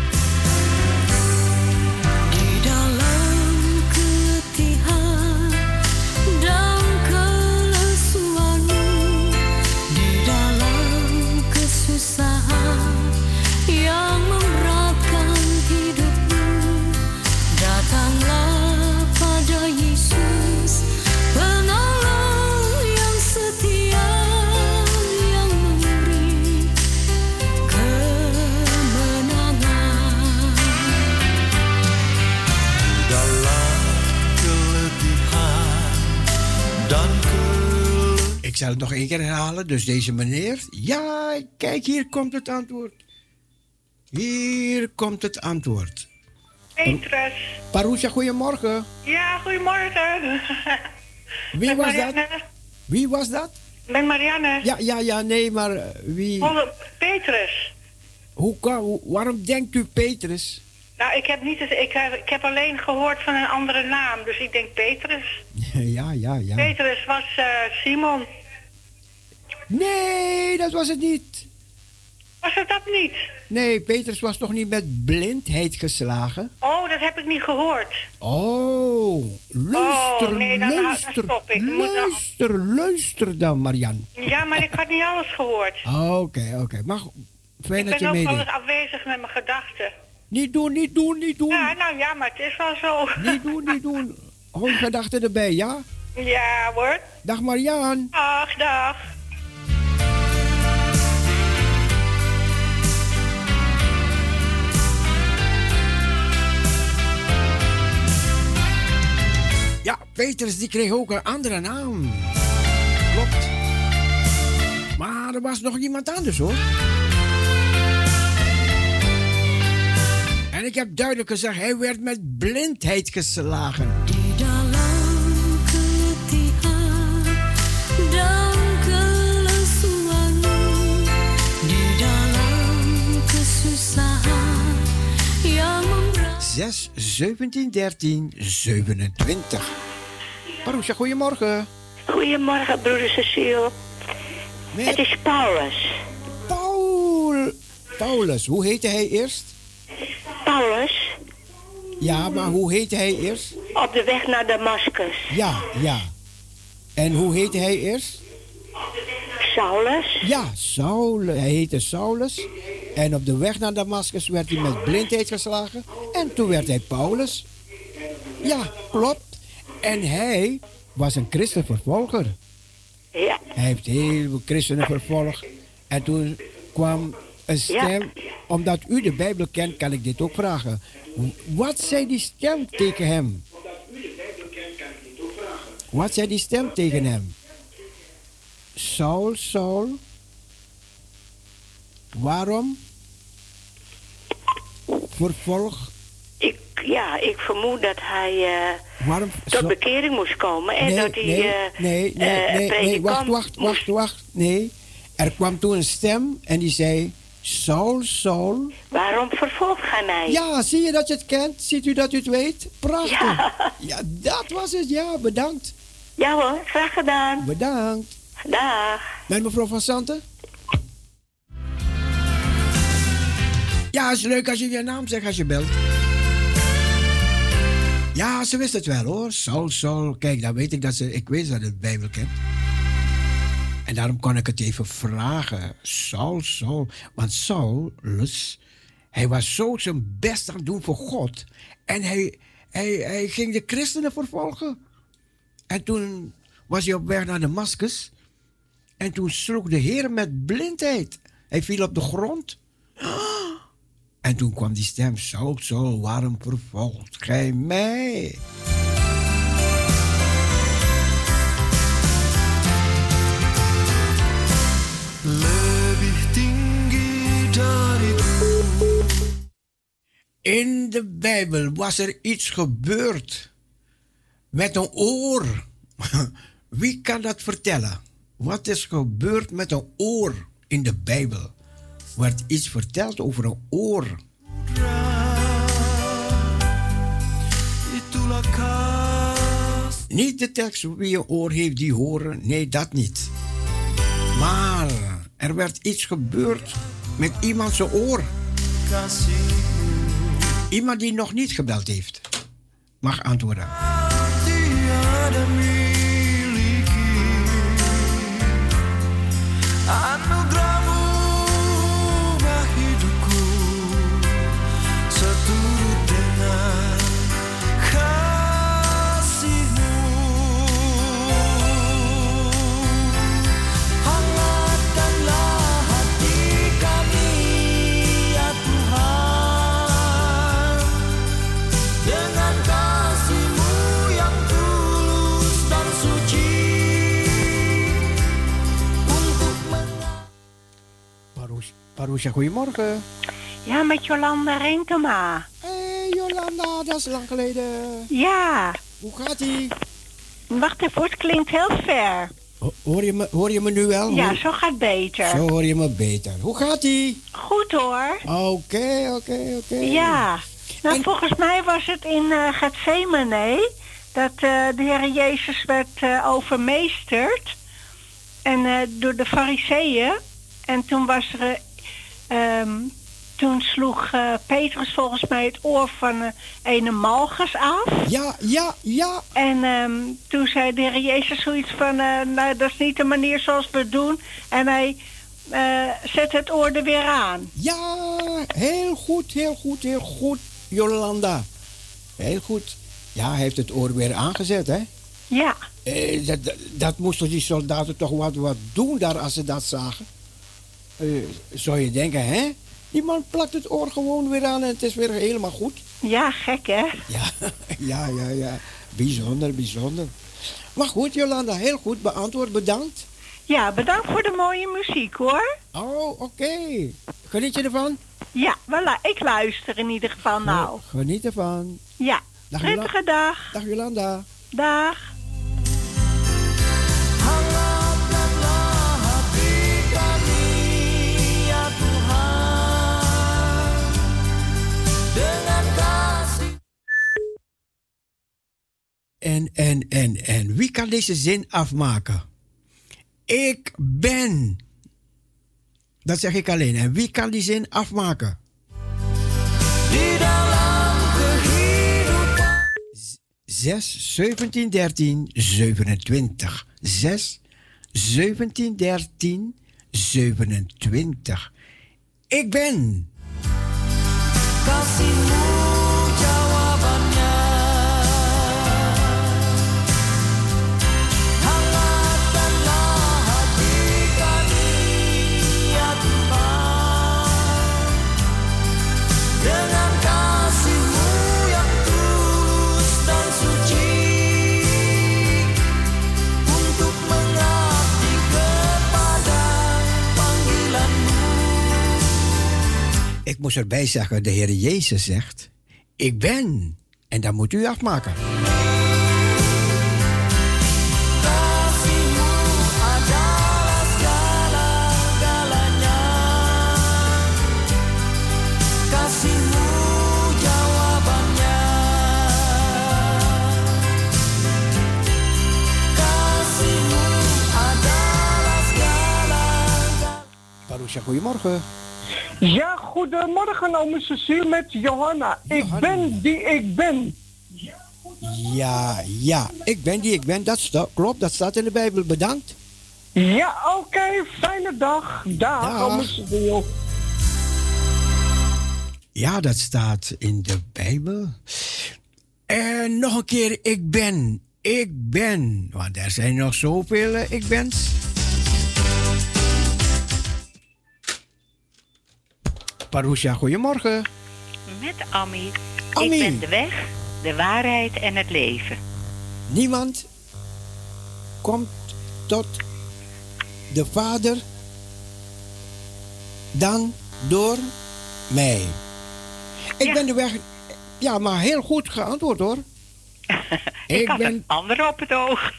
Het nog één keer herhalen. Dus deze meneer. Ja, kijk, hier komt het antwoord. Hier komt het antwoord. Petrus. Parousia, goedemorgen. Ja, goedemorgen. Wie was dat? Wie was dat? Ben Marianne. Ja, ja, ja, nee, maar eh, wie? Oh, Petrus. Hoe kan, waarom denkt u Petrus? Nou, ik heb, niet, ik, heb, ik heb alleen gehoord van een andere naam, dus ik denk Petrus. ja, ja, ja. Petrus was uh, Simon. Nee, dat was het niet. Was het dat niet? Nee, Petrus was toch niet met blindheid geslagen? Oh, dat heb ik niet gehoord. Oh, luister, oh, nee, dan, luister, dan ik. luister, luister dan, Marian. Ja, maar ik had niet alles gehoord. Oké, oké. Okay. Maar fijn dat je meedeed. Ik ben ook wel afwezig met mijn gedachten. Niet doen, niet doen, niet doen. Ja, nou ja, maar het is wel zo. Niet doen, niet doen. Je gedachten erbij, ja? Ja hoor. Dag Marian. Dag, dag. Ja, Petrus die kreeg ook een andere naam. Klopt. Maar er was nog iemand anders hoor. En ik heb duidelijk gezegd, hij werd met blindheid geslagen. Zes, 17, 13, 27. Parousia, goedemorgen. Goedemorgen, broeder Cecile. Het is Paulus. Paul. Paulus, hoe heette hij eerst? Paulus. Ja, maar hoe heette hij eerst? Op de weg naar Damascus. Ja, ja. En hoe heette hij eerst? Saulus. Ja, Saul. Hij heette Saulus. En op de weg naar Damascus werd hij met blindheid geslagen. En toen werd hij Paulus. Ja, klopt. En hij was een christenvervolger. Ja. Hij heeft heel veel christenen vervolgd. En toen kwam een stem. Omdat u de Bijbel kent, kan ik dit ook vragen. Wat zei die stem tegen hem? Wat zei die stem tegen hem? Saul, Saul, waarom vervolg? Ik, ja, ik vermoed dat hij uh, waarom, tot zo, bekering moest komen en nee, dat hij nee, uh, nee, nee, uh, nee, nee, wacht, wacht, wacht, wacht, nee. Er kwam toen een stem en die zei, Saul, Saul. Waarom vervolgt gij mij? Ja, zie je dat je het kent? Ziet u dat u het weet? Prachtig. Ja, ja dat was het. Ja, bedankt. Ja hoor, graag gedaan. Bedankt. Dag. Met mevrouw van Santen? Ja, is leuk als je je naam zegt als je belt. Ja, ze wist het wel hoor. Saul, Saul. Kijk, dan weet ik dat ze... Ik weet dat het Bijbel kent. En daarom kon ik het even vragen. Saul, Saul. Want Saulus, hij was zo zijn best aan het doen voor God. En hij, hij, hij ging de christenen vervolgen. En toen was hij op weg naar Damascus. En toen sloeg de Heer met blindheid. Hij viel op de grond. En toen kwam die stem, zo, zo, waarom vervolgt gij mij? In de Bijbel was er iets gebeurd met een oor. Wie kan dat vertellen? Wat is gebeurd met een oor in de Bijbel? Wordt iets verteld over een oor. Niet de tekst wie een oor heeft die horen, nee dat niet. Maar er werd iets gebeurd met iemand zijn oor. Iemand die nog niet gebeld heeft, mag antwoorden. Marusha, goedemorgen. Ja, met Jolanda Renkema. Hé, hey, Jolanda, dat is lang geleden. Ja. Hoe gaat ie? Wacht even, het klinkt heel ver. Hoor je me, hoor je me nu wel? Ja, zo gaat beter. Zo hoor je me beter. Hoe gaat ie? Goed hoor. Oké, oké, oké. Ja. Nou, volgens mij was het in uh, Gethsemane dat uh, de Heer Jezus werd uh, overmeesterd. En door de fariseeën. En toen was er Um, toen sloeg uh, Petrus volgens mij het oor van uh, ene Malchus af. Ja, ja, ja. En um, toen zei de heer Jezus zoiets van... Uh, nou, dat is niet de manier zoals we het doen. En hij zet het oor er weer aan. Ja, heel goed, heel goed, heel goed, Jolanda. Heel goed. Ja, hij heeft het oor weer aangezet, hè? Ja. dat, dat, dat moesten die soldaten toch wat, wat doen daar als ze dat zagen? Uh, zou je denken, hè? Die man plakt het oor gewoon weer aan en het is weer helemaal goed. Ja, gek hè? Ja, ja, ja, ja. Bijzonder, bijzonder. Maar goed, Jolanda, heel goed beantwoord. Bedankt. Ja, bedankt voor de mooie muziek hoor. Oh, oké. Okay. Geniet je ervan? Ja, voilà. Ik luister in ieder geval nou. Geniet ervan. Ja. Dag, Prettige dag. Dag Jolanda. Dag. En, en, en, en. Wie kan deze zin afmaken? Ik ben. Dat zeg ik alleen. En wie kan die zin afmaken? 6, 17, 13, 27. 6, 17, 13, 27. Ik ben. Ik moest erbij zeggen, de Heer Jezus zegt, ik ben. En dat moet u afmaken. Parusha, goedemorgen. Ja, goedemorgen, ome Cecile met Johanna. Ik ben die ik ben. Ja, ja, ik ben die ik ben. Dat klopt, dat staat in de Bijbel. Bedankt. Ja, oké. Fijne dag. Dag, ome Cecile. Ja, dat staat in de Bijbel. En nog een keer, ik ben. Ik ben. Want er zijn nog zoveel uh, ik bens. Parusha, goedemorgen. Met Ami. Ik ben de weg, de waarheid en het leven. Niemand komt tot de Vader dan door mij. Ik ben de weg. Ja, maar heel goed geantwoord hoor. Ik, ik had ben... een andere op het oog.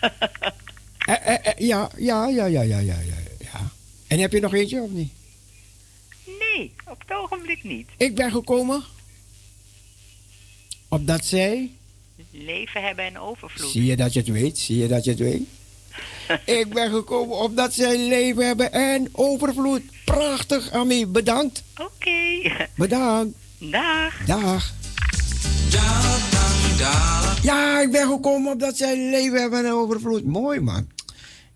eh, eh, eh, ja, ja, ja, ja, ja, ja, ja. En heb je nog eentje of niet? Nee, op het ogenblik niet. Ik ben gekomen opdat zij... Leven hebben en overvloed. Zie je dat je het weet? Zie je dat je het weet? ik ben gekomen omdat zij leven hebben en overvloed. Prachtig, Ami. Bedankt. Oké. Bedankt. Dag. Dag. Ja, ik ben gekomen omdat zij leven hebben en overvloed. Mooi, man.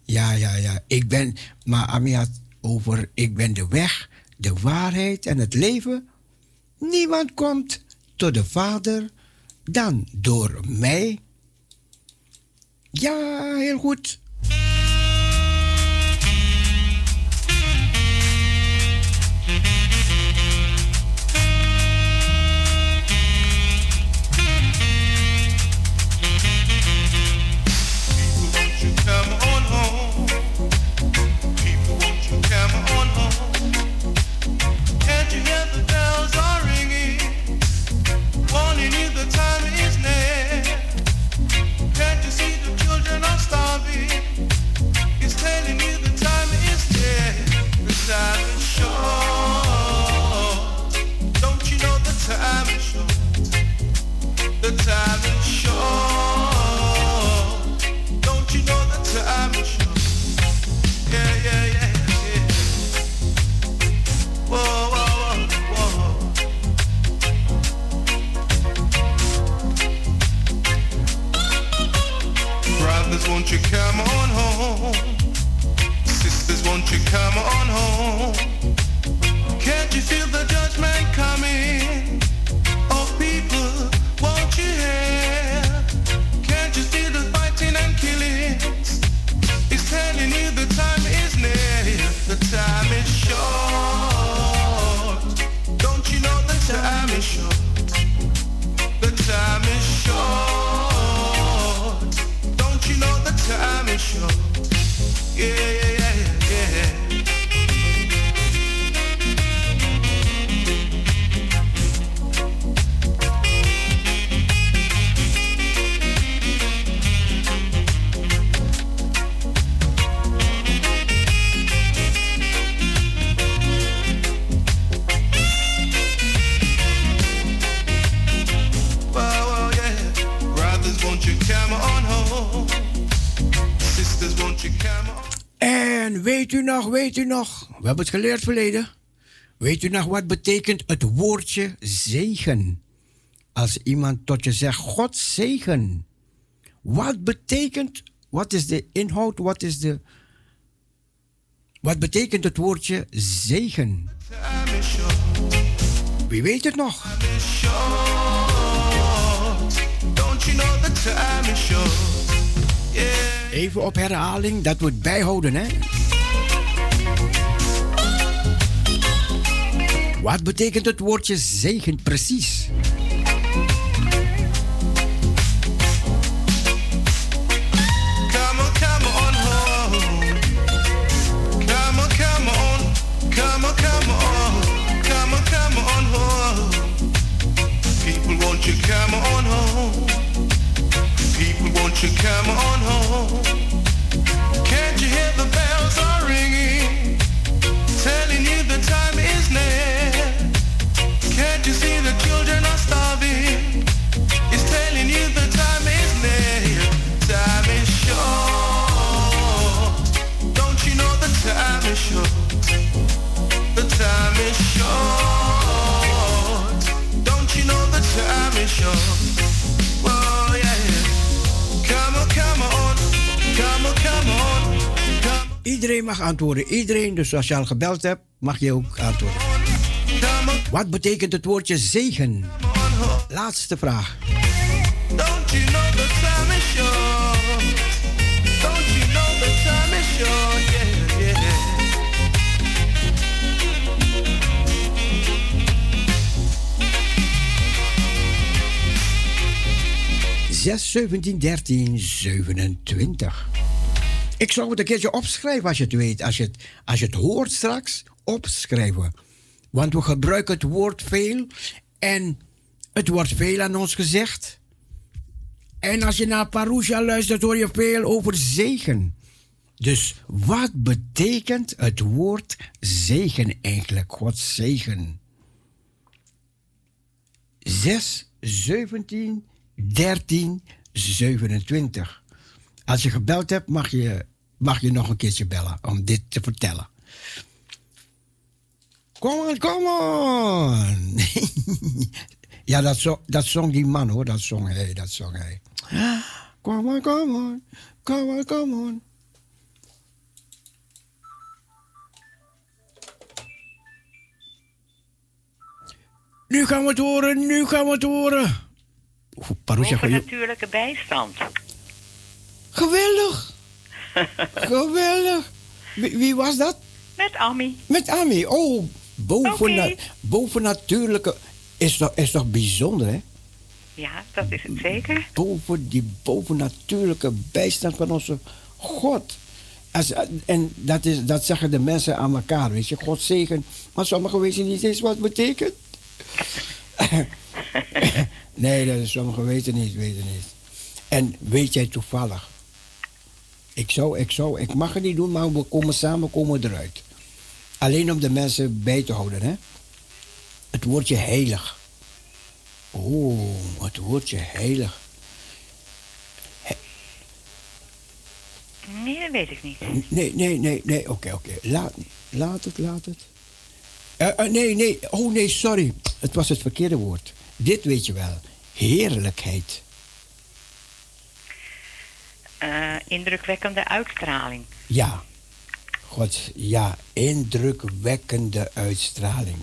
Ja, ja, ja. Ik ben, maar Ami had over, ik ben de weg, de waarheid en het leven. Niemand komt tot de Vader dan door mij. Ja, heel goed. time weet u nog, we hebben het geleerd verleden. Weet u nog wat betekent het woordje zegen? Als iemand tot je zegt, God zegen. Wat betekent, wat is de inhoud, wat is de... Wat betekent het woordje zegen? Wie weet het nog? Even op herhaling, dat moet bijhouden, hè? Wat betekent het woordje zegen precies? come on home? People, you come on home? Can't you hear the bells Iedereen mag antwoorden. Iedereen, dus als je al gebeld hebt, mag je ook antwoorden. Wat betekent het woordje zegen? Laatste vraag. 6, 17, 13, 27. Ik zou het een keertje opschrijven als je het weet. Als je het, als je het hoort straks, opschrijven. Want we gebruiken het woord veel. En het wordt veel aan ons gezegd. En als je naar Parousia luistert, hoor je veel over zegen. Dus wat betekent het woord zegen eigenlijk? God zegen. 6, 17, 13, 27. Als je gebeld hebt, mag je, mag je nog een keertje bellen om dit te vertellen. Kom on, kom on. ja, dat, zo, dat zong die man hoor, dat zong hij, dat zong hij. Kom on, kom on, kom on, kom on. Nu gaan we het horen, nu gaan we het horen. Over natuurlijke bijstand. Geweldig. Geweldig. Wie, wie, was dat? Met Ami. Met Ami. Oh, boven, bovennatuurlijke. Is toch, is toch bijzonder, hè? Ja, dat is het zeker. Boven die bovennatuurlijke bijstand van onze God. Als, en dat, is, dat zeggen de mensen aan elkaar, weet je. God zegen. Maar sommigen weten niet eens wat het betekent. nee, dat is, sommigen weten niet, weten niet. En weet jij toevallig? Ik zou, ik zou, ik mag het niet doen, maar we komen samen, komen eruit. Alleen om de mensen bij te houden, hè? Het woordje heilig. Oh, het woordje heilig. Nee, dat weet ik niet. Nee, nee, nee, nee. Oké, oké. Laat, laat het, laat het. Uh, uh, nee, nee. Oh, nee, sorry. Het was het verkeerde woord. Dit weet je wel. Heerlijkheid. Uh, indrukwekkende uitstraling. Ja. God, ja. Indrukwekkende uitstraling.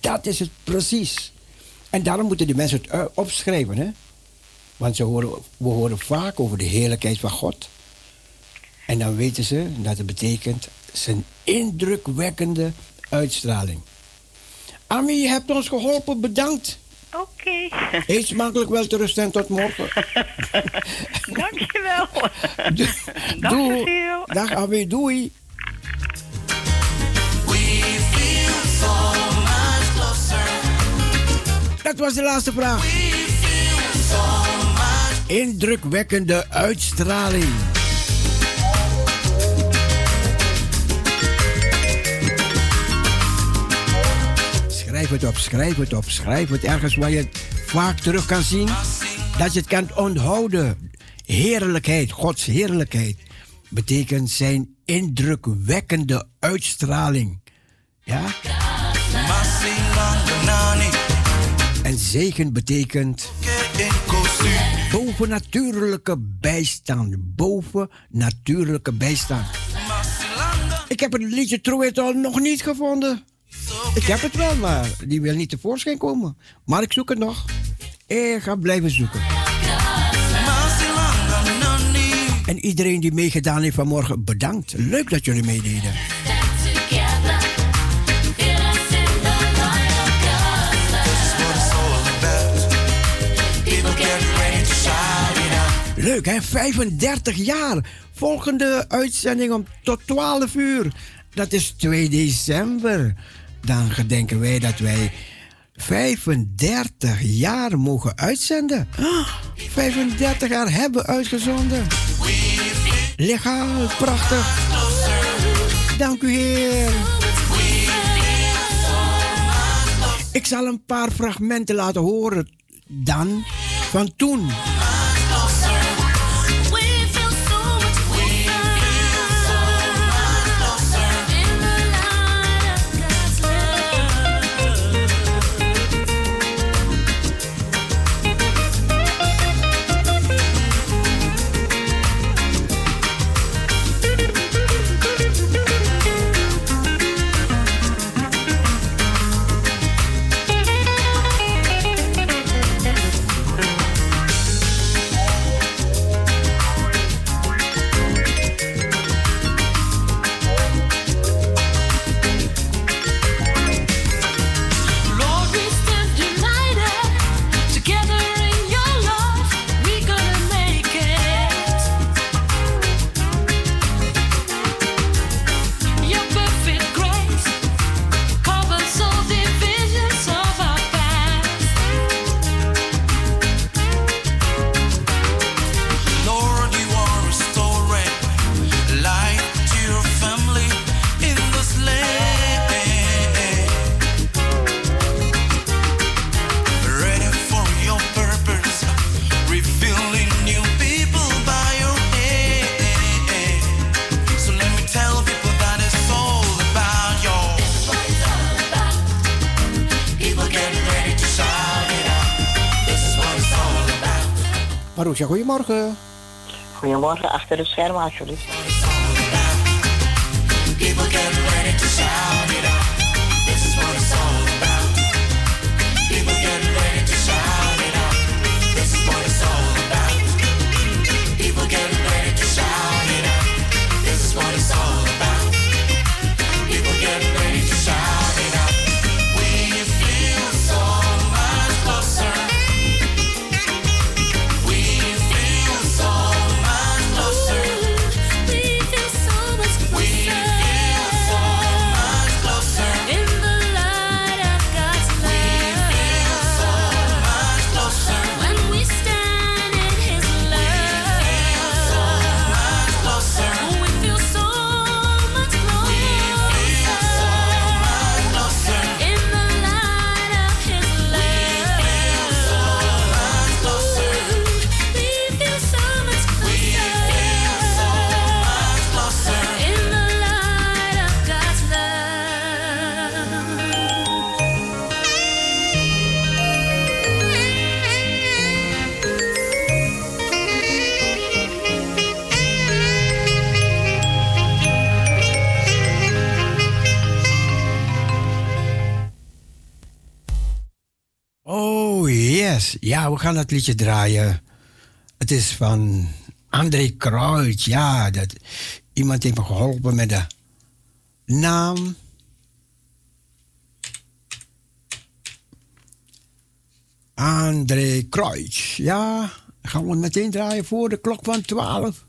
Dat is het precies. En daarom moeten die mensen het opschrijven, hè? Want ze horen, we horen vaak over de heerlijkheid van God. En dan weten ze dat het betekent zijn indrukwekkende uitstraling. Ami, je hebt ons geholpen, bedankt. Oké. Okay. Eet smakelijk wel te rusten en tot morgen. Dankjewel. Do doei. Dag Ami, doei. Dat was de laatste vraag. Indrukwekkende uitstraling. Schrijf het op, schrijf het op, schrijf het ergens waar je het vaak terug kan zien. Dat je het kan onthouden. Heerlijkheid, Gods heerlijkheid, betekent zijn indrukwekkende uitstraling. Ja? Zegen betekent bovennatuurlijke bijstand. Bovennatuurlijke bijstand. Ik heb het liedje Troetel nog niet gevonden. Ik heb het wel, maar die wil niet tevoorschijn komen. Maar ik zoek het nog. Ik ga blijven zoeken. En iedereen die meegedaan heeft vanmorgen, bedankt. Leuk dat jullie meededen. Leuk hè, 35 jaar. Volgende uitzending om tot 12 uur. Dat is 2 december. Dan gedenken wij dat wij 35 jaar mogen uitzenden. 35 jaar hebben uitgezonden. Legaal, prachtig. Dank u, Heer. Ik zal een paar fragmenten laten horen dan van toen. ja goedemorgen. Goedemorgen, achter de schermen alsjeblieft. Ja, we gaan dat liedje draaien. Het is van André Kruid. Ja, dat, iemand heeft me geholpen met de naam. André Kruijs. Ja, gaan we meteen draaien voor de klok van 12.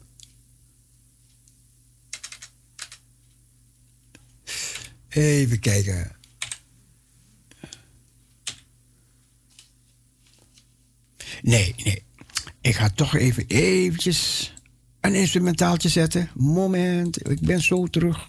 Even kijken. Nee, nee. Ik ga toch even eventjes een instrumentaaltje zetten. Moment, ik ben zo terug.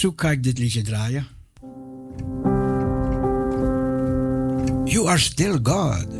verzoek ga ik dit liedje draaien. You are still God.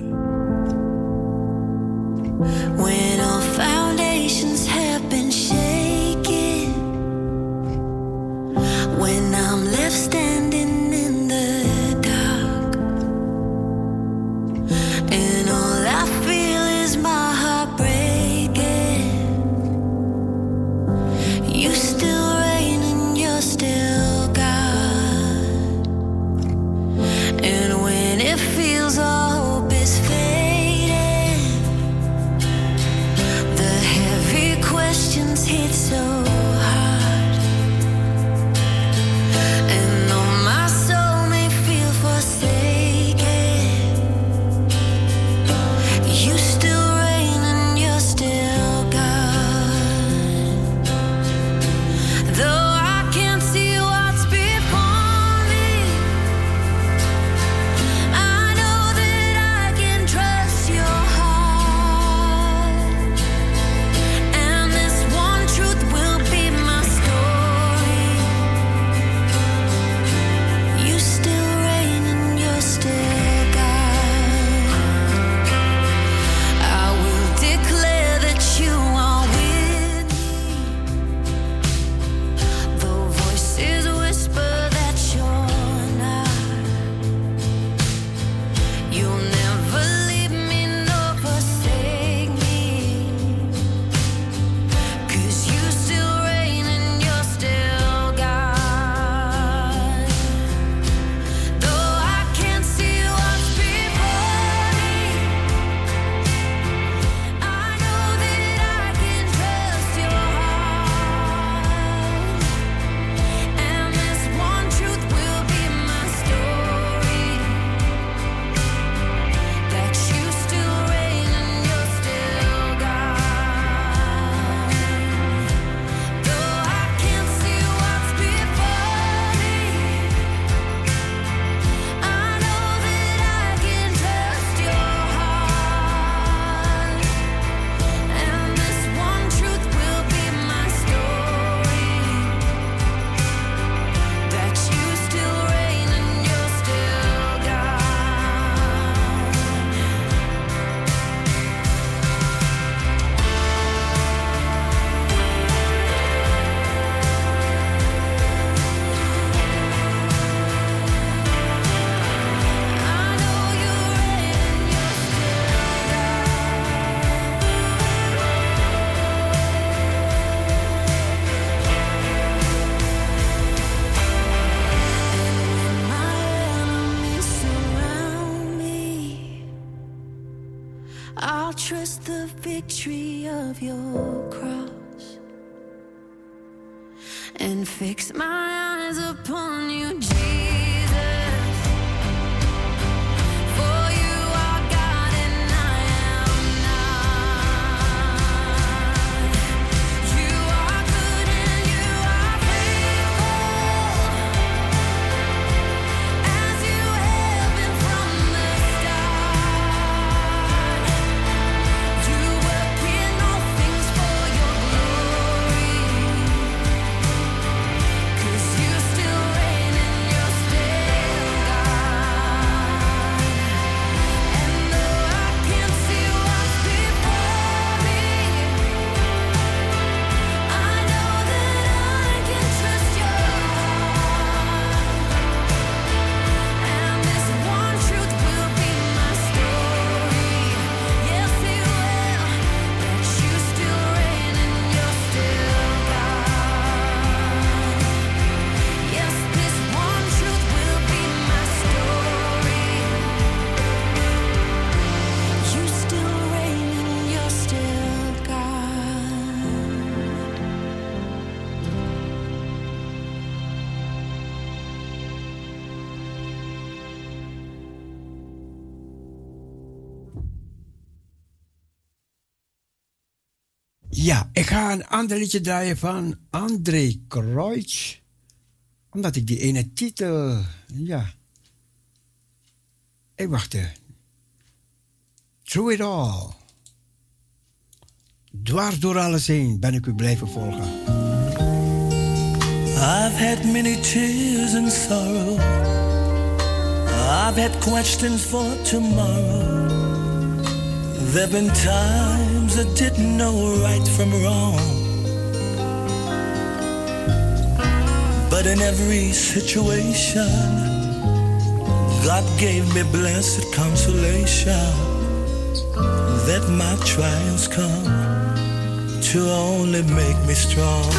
Ja, ik ga een ander liedje draaien van André Kreutz. Omdat ik die ene titel, ja. Ik wacht. eh. Through it all. Dwars door alles heen ben ik u blijven volgen. I've had many tears and sorrow. I've had questions for tomorrow. There've been times I didn't know right from wrong. But in every situation, God gave me blessed consolation that my trials come to only make me strong.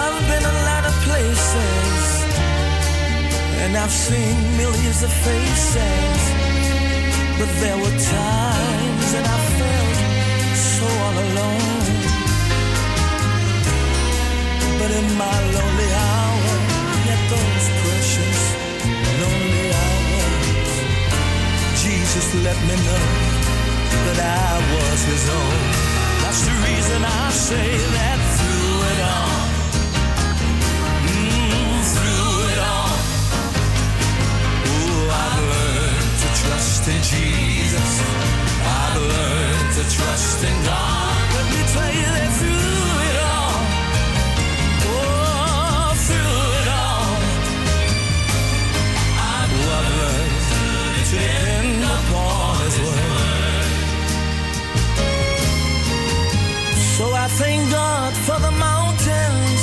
I've been a lot of places and I've seen millions of faces, but there were times that I felt so all alone. But in my lonely hour, yet those precious lonely hours, Jesus let me know that I was His own. That's the reason I say that through it all. Trust in Jesus. I've learned to trust in God. Let me tell you that through it all. Oh, through it all. I've learned to depend upon His word. So I thank God for the mountains,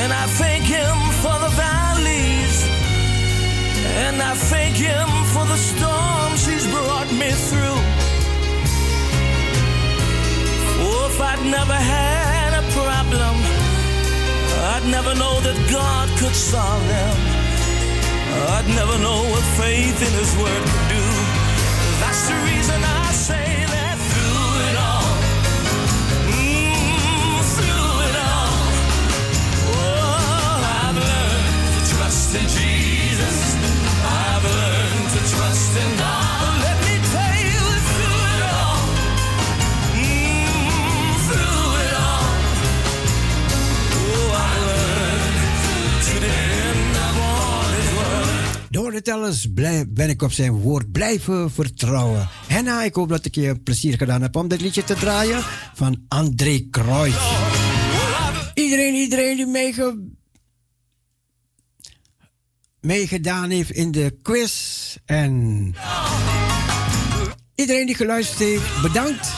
and I thank Him for the valleys, and I thank Him for the storms He's brought me through. Oh, if I'd never had a problem, I'd never know that God could solve them. I'd never know what faith in His Word could do. That's the reason I say that through it all. Mm, through it all. Oh, I've learned to trust in. Blij- ben ik op zijn woord blijven vertrouwen. Henna, ik hoop dat ik je plezier gedaan heb om dit liedje te draaien van André Kreutz. Iedereen, iedereen die meege, meegedaan heeft in de quiz. En iedereen die geluisterd heeft, bedankt.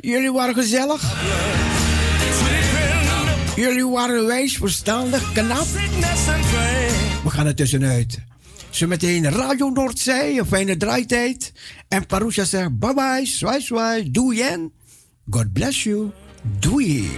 Jullie waren gezellig. Jullie waren wijs, verstandig, knap. We gaan er tussenuit. Zometeen Radio Noordzee, een fijne draaitijd. En Parusha zegt bye bye, zwaai zwaai, doei en God bless you. Doei.